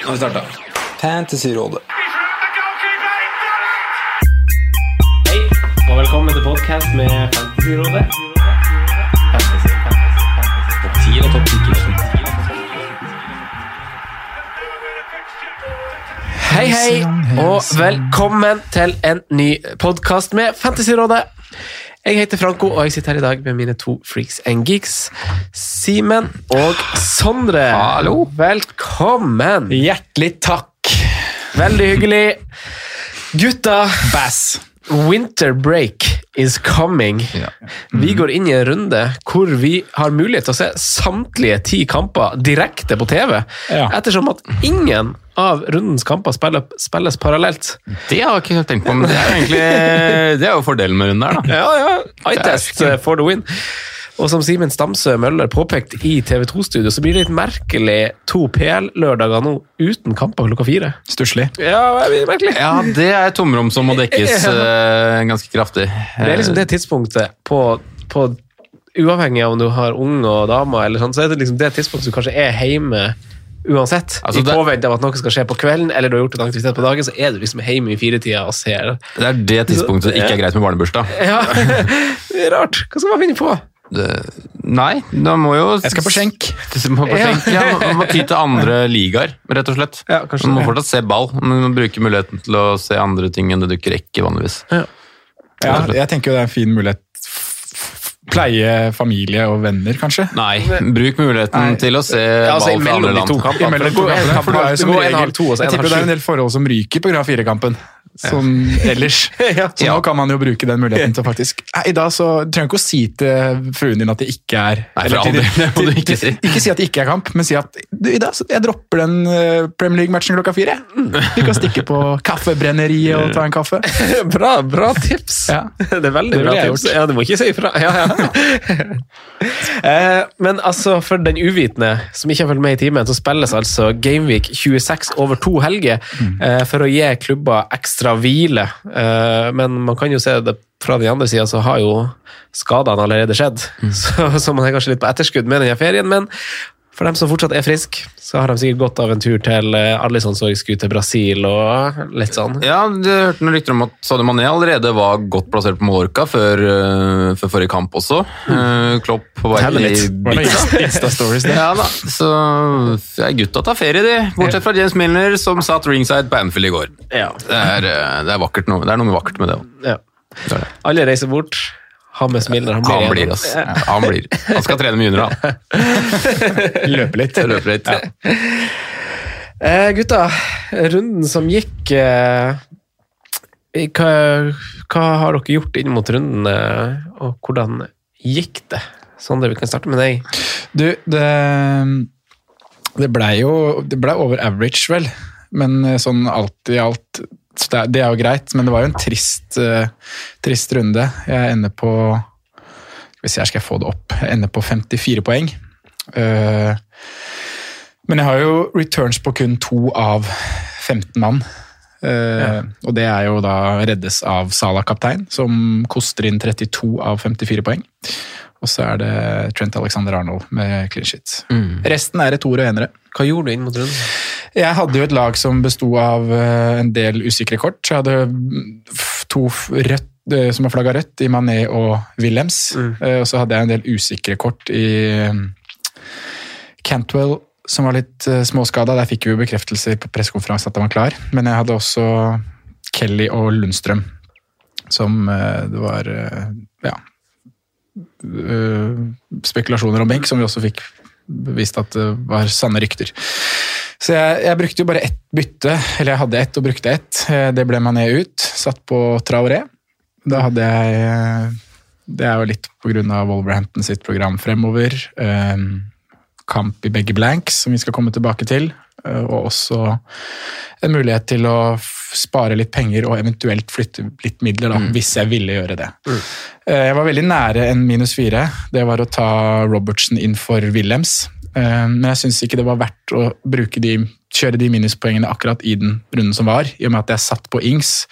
Nå har vi starta. Fantasyrådet. Hei, og velkommen til podkast med Fantasyrådet. Fantasy, fantasy, fantasy. Topp 10 og topp 10 Hei, hei, og velkommen til en ny podkast med Fantasyrådet. Jeg heter Franco, og jeg sitter her i dag med mine to freaks and geeks. Simen og Sondre. Hallo. Velkommen. Hjertelig takk. Veldig hyggelig. Gutta, Bass. Winter break is coming. Vi går inn i en runde hvor vi har mulighet til å se samtlige ti kamper direkte på TV, Ja. ettersom at ingen av rundens kamper spiller, spilles parallelt. Det har jeg ikke tenkt på, men det er egentlig det er jo fordelen med runden her, da. Ja, ja. Eye-test eh, for the win. Og som Simen Stamsø Møller påpekte i TV 2-studio, så blir det litt merkelig to PL-lørdager nå uten kamper klokka fire. Stusslig. Ja, merkelig. Ja, det er et tomrom som må dekkes eh, ganske kraftig. Det er liksom det tidspunktet på, på Uavhengig av om du har unge og damer, eller sånn, så er det liksom det tidspunktet du kanskje er hjemme uansett. Altså, I påvente av at noe skal skje på kvelden, eller du har gjort en aktivitet på dagen, så er du liksom hjemme i firetida og ser. Det er det tidspunktet det ikke er greit med barnebursdag. Ja, det er rart. Hva skal man finne på? Det, nei, da må jo Jeg skal på skjenk. Må på skjenk, ja. Man må ty til andre ligaer, rett og slett. Ja, man må det. fortsatt se ball, men man bruker muligheten til å se andre ting enn det du ikke rekker vanligvis. Ja, jeg tenker jo det er en fin mulighet. Pleie familie og venner, kanskje. Nei, bruk muligheten Nei. til å se Ja, altså, ball fra andre de to land. kampene. Imellom For to kampene, er Jeg tipper det er en del forhold som ryker på grad 4-kampen. Som ellers. Så nå kan man jo bruke den muligheten til faktisk I dag så trenger du ikke å si til fruen din at det ikke er Nei, for all det må du ikke si. Ikke si at det ikke er kamp, men si at du, i dag så jeg dropper den eh, Premier League-matchen klokka fire. Du kan stikke på kaffebrenneriet og ta en kaffe. Bra, bra tips. Ja. Det er veldig Det bra tips. Ja, du må ikke si ifra. Ja, ja. eh, men altså, for den uvitende som ikke har fulgt med i timen, så spilles altså Gameweek 26 over to helger eh, for å gi klubber ekstra hvile. Eh, men man kan jo se det fra den andre sida, så har jo skadene allerede skjedd. Så, så man er kanskje litt på etterskudd med den her ferien, men for dem som fortsatt er friske, så har de sikkert godt av en tur til eh, Arlisons sorgskudd til Brasil og litt sånn. Ja, du hørte noen rykter om at Sadio Mané allerede var godt plassert på Mallorca før, øh, før forrige kamp også. Uh, Klopp var i. Insta-stories der? Ja da, så ja, gutta tar ferie, de. Bortsett fra James Milner, som satt ringside på Anfield i går. Ja. Det er, det er, noe, det er noe vakkert med det òg. Ja. Alle reiser bort. Hammes Milner, han blir, Han blir, ja. Han blir. Han skal trene med junior, han. Løpe litt. Løper litt. Eh, gutta, runden som gikk eh, hva, hva har dere gjort inn mot runden, eh, og hvordan gikk det? Sondre, vi kan starte med deg. Du, det, det blei jo Det blei over average, vel. Men eh, sånn alt i alt så det, er, det er jo greit, men det var jo en trist, uh, trist runde. Jeg ender på Skal vi se, her skal jeg få det opp. Jeg ender på 54 poeng. Uh, men jeg har jo returns på kun to av 15 mann. Eh, Og det er jo da reddes av Salah kaptein, som koster inn 32 av 54 poeng. Og så er det Trent Alexander Arnold med clean shit. Resten er toere og enere. Hva gjorde du inn mot runden? Jeg hadde jo et lag som besto av eh, en del usikre kort. Jeg hadde to rødt eh, som har flagga rødt, i Mané og Wilhelms. Mm. Og så hadde jeg en del usikre kort i Cantwell, som var litt småskada. Der fikk vi jo bekreftelser på pressekonferansen at han var klar. Men jeg hadde også Kelly og Lundstrøm. Som eh, det var eh, ja, eh, spekulasjoner om benk, som vi også fikk bevist at det var sanne rykter. Så jeg, jeg brukte jo bare ett bytte, eller jeg hadde ett og brukte ett. Eh, Det ble Mané ut, satt på Traoré. Da hadde jeg eh, Det er jo litt pga. Wolverhampton sitt program fremover. eh, Kamp i begge blanks, som vi skal komme tilbake til. Og også en mulighet til å spare litt penger og eventuelt flytte litt midler, da, hvis jeg ville gjøre det. Mm. Jeg var veldig nære en minus fire. Det var å ta Robertsen inn for Wilhelms. Eh, Men jeg syns ikke det var verdt å de, kjøre de minuspoengene akkurat i den runden som var, i og med at jeg satt på Ings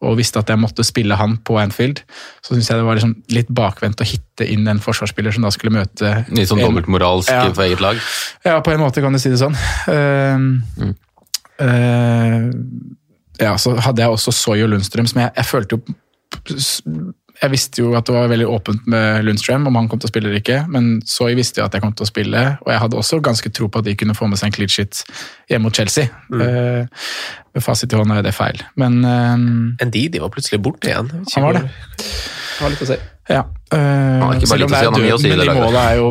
og visste at jeg måtte spille han på Anfield. Så syns jeg det var liksom litt bakvendt å hitte inn en forsvarsspiller som da skulle møte Litt sånn dobbeltmoralsk Ja. for eget lag. ja, på en måte kan du si det sånn. Uh, mm. uh, ja, så hadde jeg også Soy og Lundstrøm, som jeg, jeg følte jo Jeg visste jo at det var veldig åpent med Lundstrøm, om han kom til å spille eller ikke, men Soy visste jo at jeg kom til å spille, og jeg hadde også ganske tro på at de kunne få med seg en clean shit hjemme mot Chelsea. Eh, med fasit i hånda er det feil, men eh, Ndidi var plutselig borte igjen. Jeg Han var det. Det var litt å si. Ja. Eh, å si, han har mye å si men det de laget. er jo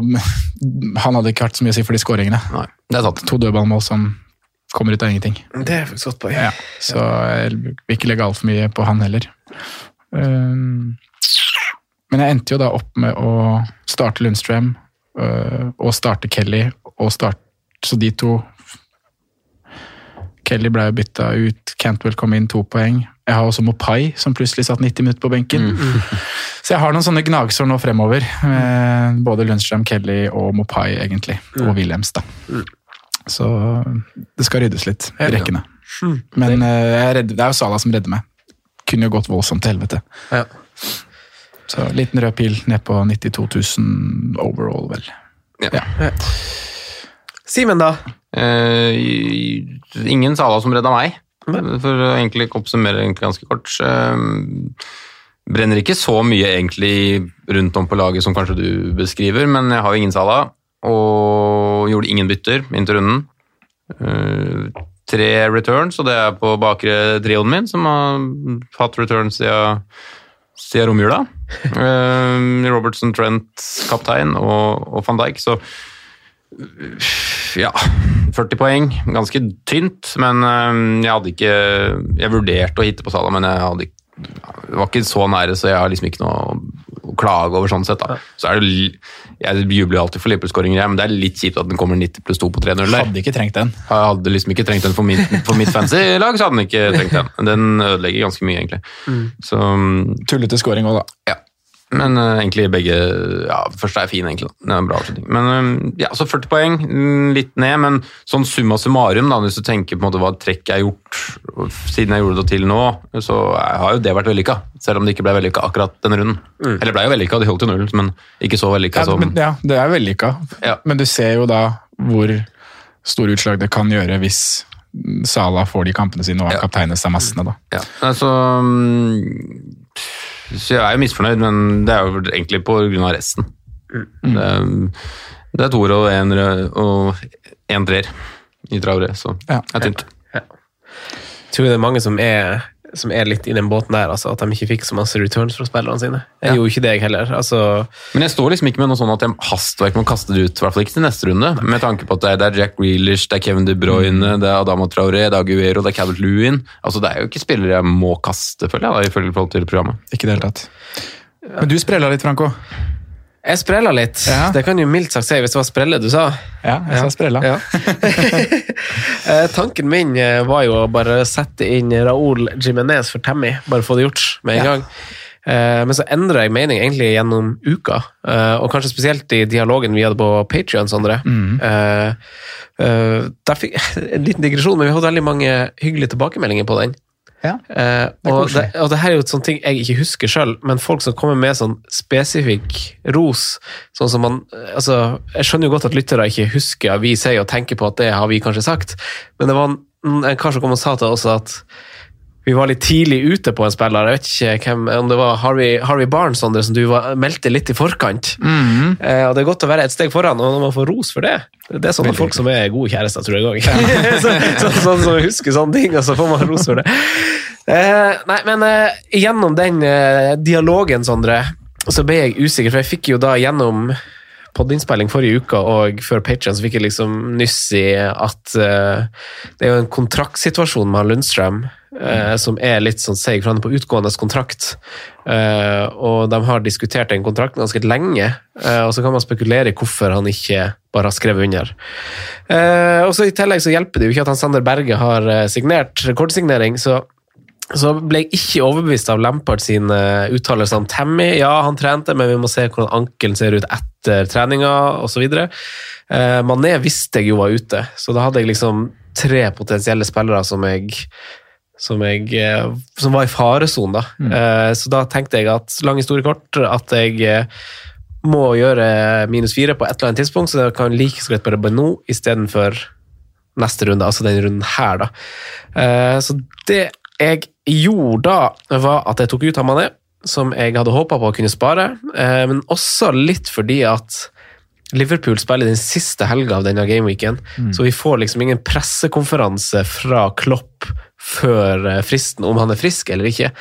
Han hadde ikke vært så mye å si for de skåringene. Nei, det er sant. To dødballmål som kommer ut av ingenting. Det er faktisk godt poeng. Ja, så jeg vil ikke legge altfor mye på han heller. Um, men jeg endte jo da opp med å starte Lundstrøm uh, og starte Kelly, og starte, så de to Kelly ble jo bytta ut, Cantwell kom inn, to poeng. Jeg har også Mopai, som plutselig satt 90 minutter på benken. Så jeg har noen sånne gnagsår nå fremover. Med både Lundstrøm, Kelly og Mopai, egentlig. Og Wilhelms, da. Så det skal ryddes litt i rekkene. Men eh, jeg er det er jo Sala som redder meg. Kunne jo gått voldsomt til helvete. Ja. Så liten rød pil ned på 92 000 overall, vel. Ja. Simen, da? Eh, ingen Sala som redda meg, for å egentlig oppsummere ganske kort. Eh, brenner ikke så mye egentlig rundt om på laget som kanskje du beskriver, men jeg har jo ingen Sala, og gjorde ingen bytter inn til runden. Eh, tre returns, og det er på bakre trioen min, som har hatt returns siden, siden romjula. Eh, Robertson, Trent, kaptein, og, og van Dijk, så ja, 40 poeng. Ganske tynt, men øh, jeg hadde ikke Jeg vurderte å hitte på Salah, men jeg hadde ikke det var ikke så nære, så jeg har liksom ikke noe klage over sånn sett. da. Så er det, Jeg jubler alltid for Liverpool-skåringer, men det er litt kjipt at den kommer 90 pluss 2 på 3-0 der. Hadde ikke trengt den. Hadde liksom ikke trengt den for, min, for mitt fancy lag, så hadde den ikke trengt den. Den ødelegger ganske mye, egentlig. Så Tullete scoring òg, da. ja. Men uh, egentlig begge Ja, første er fin, egentlig. Det er en bra avslutning. Men eh, ja, så 40 poeng, mm, litt ned, men sånn summa summarum, da, hvis du tenker på en måte hva trekk jeg har gjort siden jeg gjorde det til nå, så har jo det vært vellykka. Selv om det ikke ble vellykka akkurat denne runden. Eller ble jo vellykka, de holdt jo null, men ikke så vellykka Ja, som men, ja, det er vellykka. Ja. Men du ser jo da hvor store utslag det kan gjøre hvis Salah får de kampene sine og har Ja. kapteinen massene. da. Ja, altså mm, Så jeg er jo misfornøyd, men det er jo egentlig på grunn av resten. Det, er, det er toer og en, og en treer i Traoré, så Ja. det er tynt. Jeg tror det er mange som er, som er litt i den båten der, altså, at de ikke fikk så masse returns fra spillerne sine. Jeg Ja. gjorde ikke det, jeg heller. Altså, Men jeg står liksom ikke med noe sånn at jeg hastverk må kaste det ut, i hvert fall ikke til neste runde. Med tanke på at det er, det er Jack Grealish, det er Kevin De Bruyne, det er Adama Traoré, det er Aguero, det er Cabot Lewin. Altså, det er jo ikke spillere jeg må kaste, føler jeg, da, ifølge forhold til programmet. Ikke i det hele tatt. Men du sprella litt, Franco. Jeg sprella litt. Ja. Det kan jo mildt sagt si, hvis det var sprelle du sa. Ja, jeg sa sprella. Ja. Eh, Tanken min eh, var jo å bare sette inn Raúl Jimenez for Tammy, bare få det gjort med en Ja. gang. Eh, Men så endra jeg mening egentlig gjennom uka, og kanskje spesielt i dialogen vi hadde på Patrion, Mm. Der fikk, en liten digresjon, men vi hadde veldig mange hyggelige tilbakemeldinger på den. Ja. Eh, og, det, og det her er jo et sånt ting jeg ikke husker sjøl, men folk som kommer med sånn spesifikk ros sånn som man, altså, Jeg skjønner jo godt at lyttere ikke husker vi sier og tenker på at det har vi kanskje sagt, men det var en, en kar som kom og sa til oss at vi var litt tidlig ute på en spiller. Jeg vet ikke hvem, om det var Harvey, Harvey Barnes Andre, som du var, meldte litt i forkant. Mhm. Eh, og Det er godt å være et steg foran, og når man får ros for det Det er sånne folk som er gode kjærester, tror jeg òg. så, så, sånn som husker sånne ting, og så får man ros for det. Eh, nei, men eh, gjennom den eh, dialogen, Sondre, så ble jeg usikker, for jeg fikk jo da gjennom podinnspilling forrige uke og før Patreon så fikk jeg liksom nyss i at uh, det er jo en kontraktsituasjon med Lundstrøm Uh, som er litt sånn seig, for han er på utgående kontrakt. Uh, og de har diskutert den kontrakten ganske lenge, uh, og så kan man spekulere i hvorfor han ikke bare har skrevet under. Og så I tillegg så hjelper det jo ikke at han Sander Berge har signert rekordsignering, så så ble jeg ikke overbevist av Lampard sine uttalelser om Tammy. Ja, han trente, men vi må se hvordan ankelen ser ut etter treninga osv. Eh, Mané visste jeg jo var ute, så da hadde jeg liksom tre potensielle spillere som jeg som, jeg, eh, som var i faresonen. Da. Eh, så da tenkte jeg at, lang historie kort, at jeg eh, må gjøre minus fire på et eller annet tidspunkt, så det kan like så greit bare bli nå istedenfor neste runde, altså den runden her, da. Eh, Så det jeg gjorde da, var at jeg tok ut Mané, som jeg hadde håpa på å kunne spare, eh, men også litt fordi at Liverpool spiller den siste helga av denne gameweeken, så vi får liksom ingen pressekonferanse fra Klopp før eh, fristen, om han er frisk eller ikke.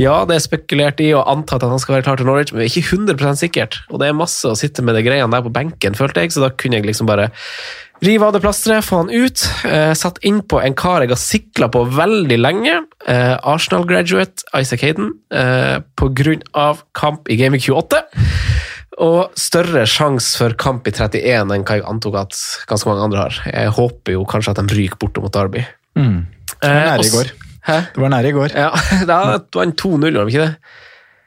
Ja, det er spekulert i og antatt at han skal være klar til Norwich, men ikke 100% sikkert. Og det er masse å sitte med de greiene der på benken, følte jeg, så da kunne jeg liksom bare rive av det plasteret, få han ut. Eh, satt innpå en kar jeg har sikla på veldig lenge. Eh, Arsenal-graduate Isaac Hayden, eh, av kamp i Gaming 28. Og større sjanse for kamp i 31 enn hva jeg antok at ganske mange andre har. Jeg håper jo kanskje at de ryker bortom mot Derby. Mm. Det var nære i går. Hæ? Det var nære i går. Ja, da vant 2-0, var det ikke det?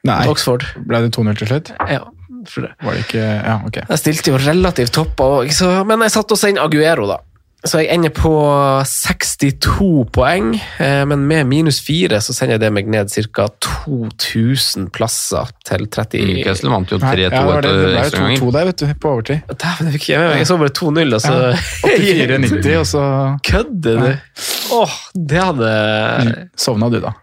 Nei, Oxford. ble det 2-0 til slutt? Ja, tror det. Var det ikke Ja, ok. Jeg stilte jo relativt topp, og, men jeg satte også inn Aguero, da. Så jeg ender på 62 poeng, eh, men med minus 4 så sender jeg det meg ned ca. 2000 plasser til 30 Newcastle vant jo 3-2 Nei, ja, det, etter ble jo 2-2 der, vet du, på overtid. Dæven, det fikk jeg. Jeg så bare 2-0, og så Ja, 84-90, og så Kødder du? Åh, det hadde sovna du, da.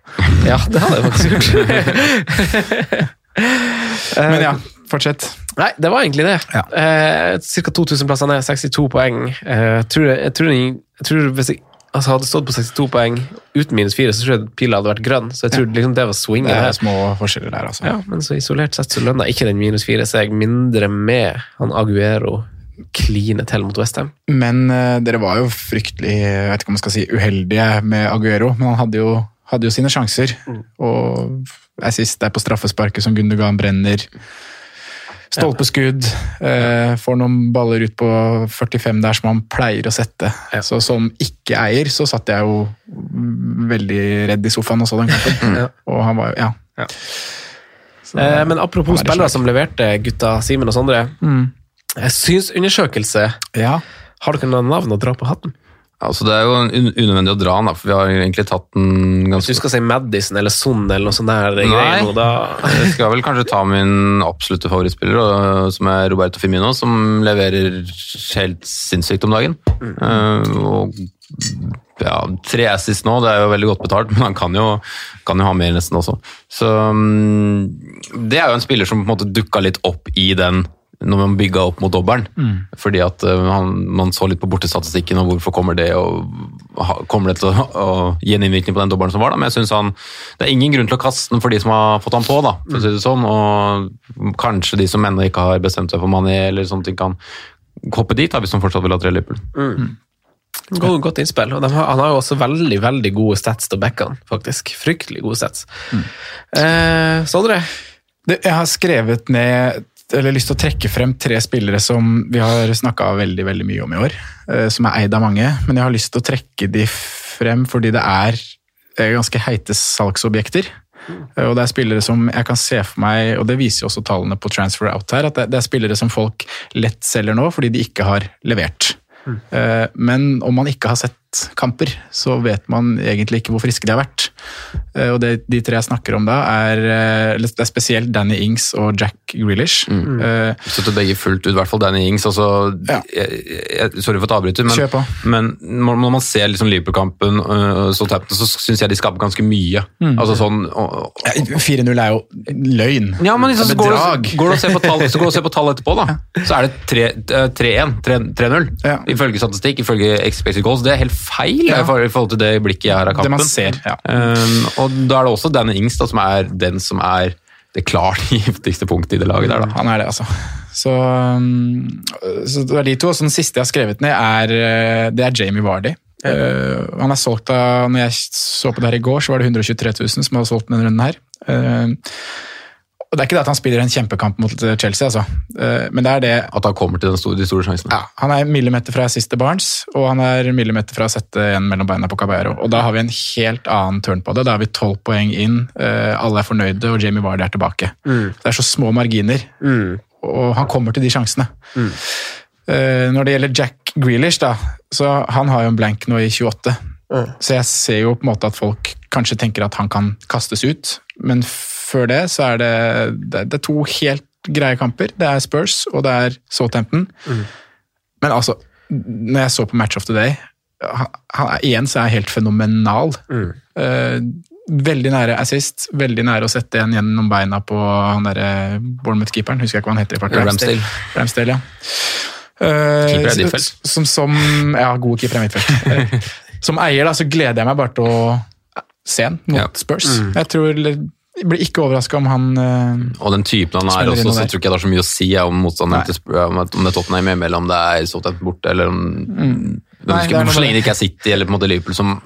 Ja, det hadde jeg faktisk gjort. Men ja, fortsett. Nei, det var egentlig det. Ja. Eh, Ca. 2000 plasser ned, 62 poeng. Eh, jeg, tror, jeg, tror, jeg, jeg tror Hvis jeg altså, hadde stått på 62 poeng uten minus 4, så tror jeg pila hadde vært grønn. Så jeg tror liksom det var swingen Det er små forskjeller der, altså. Ja, men så isolert sett så lønna ikke den minus 4 seg mindre med han Aguero kline til mot Westham. Men uh, dere var jo fryktelig jeg vet ikke om man skal si uheldige med Aguero, men han hadde jo, hadde jo sine sjanser. Og er sist er på straffesparket som Gundogan brenner. Stolpeskudd. Eh, får noen baller ut på 45 der som han pleier å sette. Så som ikke-eier så satt jeg jo veldig redd i sofaen og så den kampen. Og han var jo Ja. Så, Eh, men apropos er spillere som leverte, gutta Simen og Sondre. Jeg syns undersøkelse ja. Har dere noen navn å dra på hatten? Altså, det er jo un unødvendig å dra den, da, for vi har egentlig tatt den ganske Hvis du skal si Madison eller Son eller noe sånt der Nei. greier da Jeg skal vel kanskje ta min absolutte favorittspiller, som er Roberto Firmino, som leverer helt sinnssykt om dagen. Eh, og ja, tre assist nå, det er jo veldig godt betalt, men han kan jo, kan jo ha mer nesten også. Så um, det er jo en spiller som på en måte dukka litt opp i den når man bygga opp mot dobbelen. Fordi at man, man så litt på bortestatistikken, og hvorfor kommer det og kommer det til å, å gi en innvirkning på den dobbelen som var. da, Men jeg synes han, det er ingen grunn til å kaste den for de som har fått han på, da, for å si det sånn. Og kanskje de som ennå ikke har bestemt seg for Mané eller sånne ting, kan hoppe dit da, hvis de fortsatt vil ha tre Liverpool. Godt, godt innspill. Og har, han har jo også veldig veldig gode stats til backene, faktisk. Fryktelig gode stats. Eh, Sondre? Jeg har skrevet ned eller lyst til å trekke frem tre spillere som vi har snakka veldig veldig mye om i år. eh, Som er eid av mange, men jeg har lyst til å trekke de frem fordi det er eh, ganske heite salgsobjekter. Eh, Og det er spillere som jeg kan se for meg, og det viser jo også tallene på Transfer Out her, at det, er spillere som folk lett selger nå fordi de ikke har levert. Eh, Men om man ikke har sett kamper, så vet man egentlig ikke hvor friske de har vært. Eh, Og det, de tre jeg snakker om da, er, eh, det er spesielt Danny Ings og Jack Grealish. Eh, Støtter begge fullt ut, i hvert fall Danny Ings. Altså, Ja. jeg, jeg, sorry for at jeg avbryter, men, men når når man ser liksom Liverpool-kampen, uh, så, så syns jeg de skaper ganske mye. Mm. Altså sånn, ja, 4-0 er jo løgn. ja, men liksom, så går, Bedrag. du, går du og ser på tall, så går du og ser på tall etterpå, da. Så er det eh, 3-1, 3-0. Ja. Ifølge statistikk, ifølge expected goals. Det er helt feil Ja. i forhold til det blikket jeg har av kampen. Det man ser, ja. Um, Og da er det også Danny Ings da, som er den som er det klart giftigste punktet i det laget der, da. Han er det, altså. Så, um, så det er de to. Og så den siste jeg har skrevet ned, er, eh, det er Jamie Vardy. Uh, han er solgt av, når jeg så på det her i går, så var det 123 000 som hadde solgt denne runden her. Uh, og Det er ikke det at han spiller en kjempekamp mot Chelsea, altså. Uh, men det er det At han kommer til store, de store sjansene. ja, Han er millimeter fra siste Barnes, og han er millimeter fra å sette en mellom beina på Caballero. Og da har vi en helt annen turn på det. Da har vi tolv poeng inn, alle er fornøyde, og Jamie Vardy er tilbake. Det er så små marginer, og han kommer til de sjansene. når det gjelder Jack Grealish, da, så han har jo en blank nå i 28. Så jeg ser jo på en måte at folk kanskje tenker at han kan kastes ut, men før det så er det, det, er to helt greie kamper. Det er Spurs og det er Southampton. Men altså, når jeg så på Match of the Day han, han, Igjen så er helt fenomenal. Eh, veldig nære assist, veldig nære å sette en gjennom beina på han derre Bournemouth-keeperen. Husker jeg ikke hva han heter. i farten. Ramsdale. Ramsdale, ja. Eh, som, er. Som, som, ja, god keeper er mitt felt. Eh, Som eier da, så gleder jeg meg bare til å se han mot Ja. Spurs. Jeg tror jeg blir ikke overraska om han uh, Og den typen han er også, så tror ikke jeg det har så mye å si om motstanderen om det om det er Tottenham hjemme, eller om det er Southampton borte, eller om Mm. Nei, noe Så lenge det ikke er City eller på en måte Liverpool som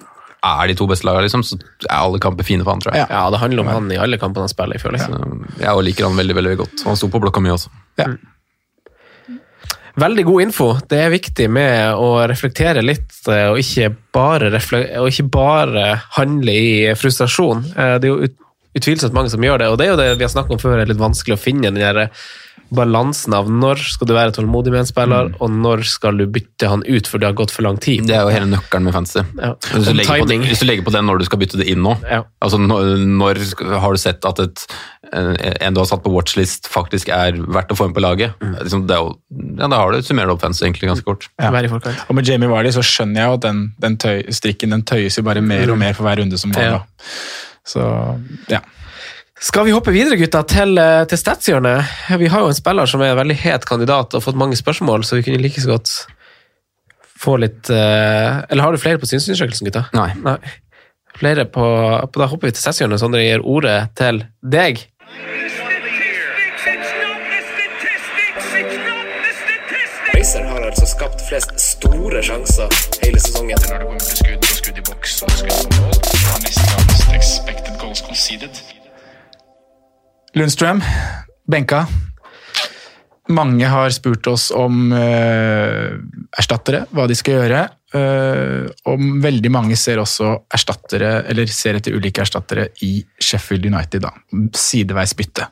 er de to beste lagene, liksom, så er alle kamper fine for han, tror jeg. Ja. Ja, det handler om han i alle kampene han spiller, føler jeg. Så Jeg liker han veldig veldig godt. Han sto på blokka mi også. ja. Veldig god info. Det er viktig med å reflektere litt, eh, og ikke bare, refle og ikke bare handle i frustrasjon. Eh, Det er jo ut utvilsomt mange som gjør det, og det er jo det vi har snakket om før, det er litt vanskelig å finne den der balansen av når skal du være tålmodig med en spiller, og når skal du bytte han ut for det har gått for lang tid. Det er jo hele nøkkelen med fantasy. Ja. Hvis, du det hvis du legger på det når du skal bytte det inn nå, Ja. altså når, når har du sett at et, en du har satt på watchlist faktisk er verdt å få inn på laget? Liksom, det er jo, ja, Da har du summert opp fantasy egentlig ganske kort. Ja. Og med Jamie Vardy så skjønner jeg at den, den tøy, strikken den tøyes jo bare mer og mer for hver runde som går. Ja. Så ja. Skal vi hoppe videre, gutta, til, eh, til statshjørnet? Vi har jo en spiller som er en veldig het kandidat og har fått mange spørsmål, så vi kunne like så godt få litt eh, Eller har du flere på synsundersøkelsen, gutta? Nei. Nei. Flere på, på Da hopper vi til statshjørnet. Sondre gir ordet til deg. Racer har altså skapt flest store sjanser hele sesongen. Når det kommer til skudd skudd i boks og skudd conceded. Lundstrøm, benka. Mange har spurt oss om uh, erstattere, hva de skal gjøre. Uh, og veldig mange ser også erstattere, eller ser etter ulike erstattere i Sheffield United. da, Sideveis bytte.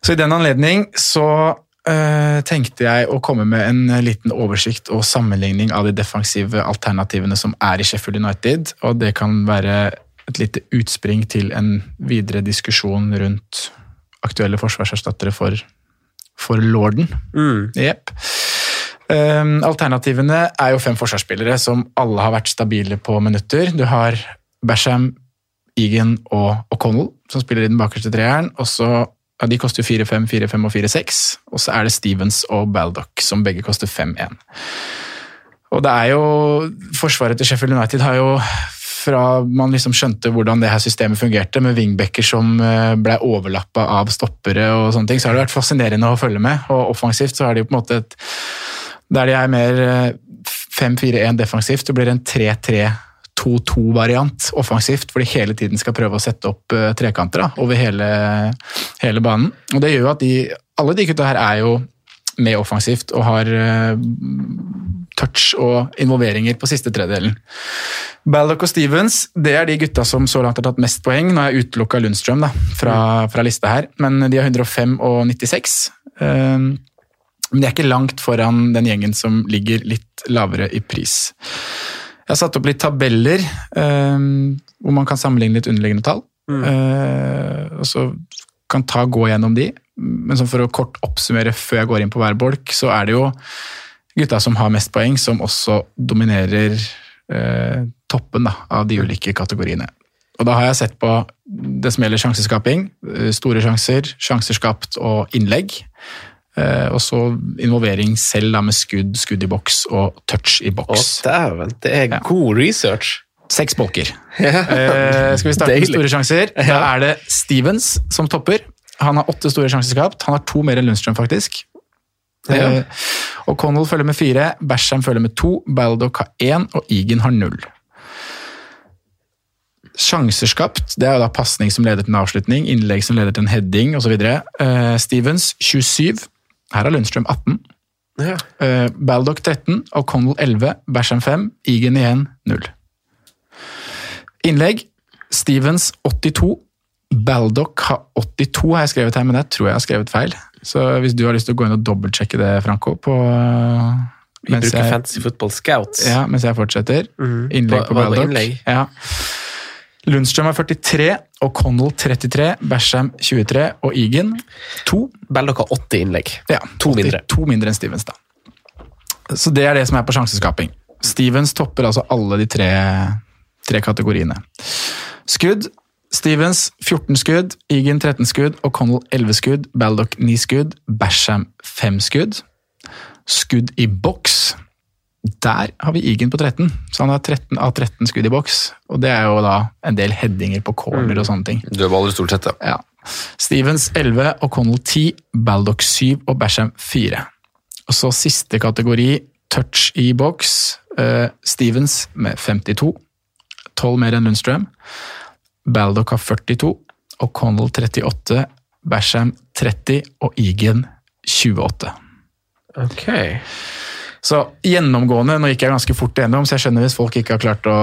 Så i den anledning så uh, tenkte jeg å komme med en liten oversikt og sammenligning av de defensive alternativene som er i Sheffield United, og det kan være et lite utspring til en videre diskusjon rundt aktuelle forsvarserstattere for, for lorden. Jepp. Um, alternativene er jo fem forsvarsspillere som alle har vært stabile på minutter. Du har Basham, Egan og O'Connell som spiller i den bakerste treeren. og så ja, De koster 4-5, 4-5 og 4-6. Og så er det Stevens og Baldock som begge koster 5-1. Og det er jo Forsvaret til Sheffield United har jo fra man liksom skjønte hvordan det her systemet fungerte, med wingbacker som eh, ble overlappa av stoppere og sånne ting, så har det vært fascinerende å følge med. Og offensivt så er det jo på en måte et Der de er mer eh, 5-4-1 defensivt, det blir en 3-3-2-2-variant offensivt, hvor de hele tiden skal prøve å sette opp eh, trekanter da, over hele, hele banen. Og det gjør jo at de, alle de gutta her er jo med offensivt og har eh, touch og involveringer på siste tredjedelen. Ballock og Stevens det er de gutta som så langt har tatt mest poeng. Nå har jeg utelukka Lundstrøm da, fra, fra lista her, men de har 105 og 96. Um, men de er ikke langt foran den gjengen som ligger litt lavere i pris. Jeg har satt opp litt tabeller um, hvor man kan sammenligne litt underliggende tall. Uh, og så kan ta gå gjennom de. Men for å kort oppsummere før jeg går inn på hver bolk, så er det jo gutta som har mest poeng, som også dominerer eh, toppen da, av de ulike kategoriene. Og da har jeg sett på det som gjelder sjanseskaping. eh, Store sjanser, sjanser skapt og innlegg. Eh, og så involvering selv da, med skudd, skudd i boks og touch i Å, boks. dæven, det er god research. Seks bolker. Eh, skal vi starte med store sjanser? Da er det Stevens som topper. Han har åtte store sjanser skapt. Han har to mer enn Lundstrøm, faktisk. Ja. O'Connell og Connell følger med fire, Basham følger med to, Baldock har én, og Egan har null. Sjanser skapt, det er jo da pasning som leder til en avslutning, innlegg som leder til en heading osv. Uh, Stevens 27, her har Lundstrøm 18. Ja. Uh, Baldock 13, O'Connell 11, Basham 5, Egan igjen 0. Innlegg Stevens 82, Baldock har 82 har jeg skrevet her, men det tror jeg har skrevet feil. Så hvis du har lyst til å gå inn og dobbeltsjekke det, Franco, på Vi mens bruker jeg- Fantasy Football Scouts. ja, mens jeg fortsetter. Mm. Innlegg på Baldock. Ja. Lundstrøm er 43, og Connell 33, Basham 23 og Egan 2. Baldock har 80 innlegg. Ja, To 80, mindre. To mindre enn Stevens, da. Så det er det som er på sjanseskaping. Stevens topper altså alle de tre, tre kategoriene. Skudd. Stevens 14 skudd, Egan 13 skudd, O'Connell 11 skudd, Baldock 9 skudd, Basham 5 skudd. Skudd i boks. Der har vi Egan på 13, så han har 13 av 13 skudd i boks. Og det er jo da en del headinger på corner og sånne ting. Dødballer stort sett, ja. Ja. Stevens 11, O'Connell 10, Baldock 7 og Basham 4. Og så siste kategori, touch i boks. Uh, Stevens med 52, 12 mer enn Lundstrøm. Baldock har 42, O'Connell 38, Basham 30 og Egan 28. Ok. Så gjennomgående, nå gikk jeg ganske fort igjennom, så jeg skjønner hvis folk ikke har klart å,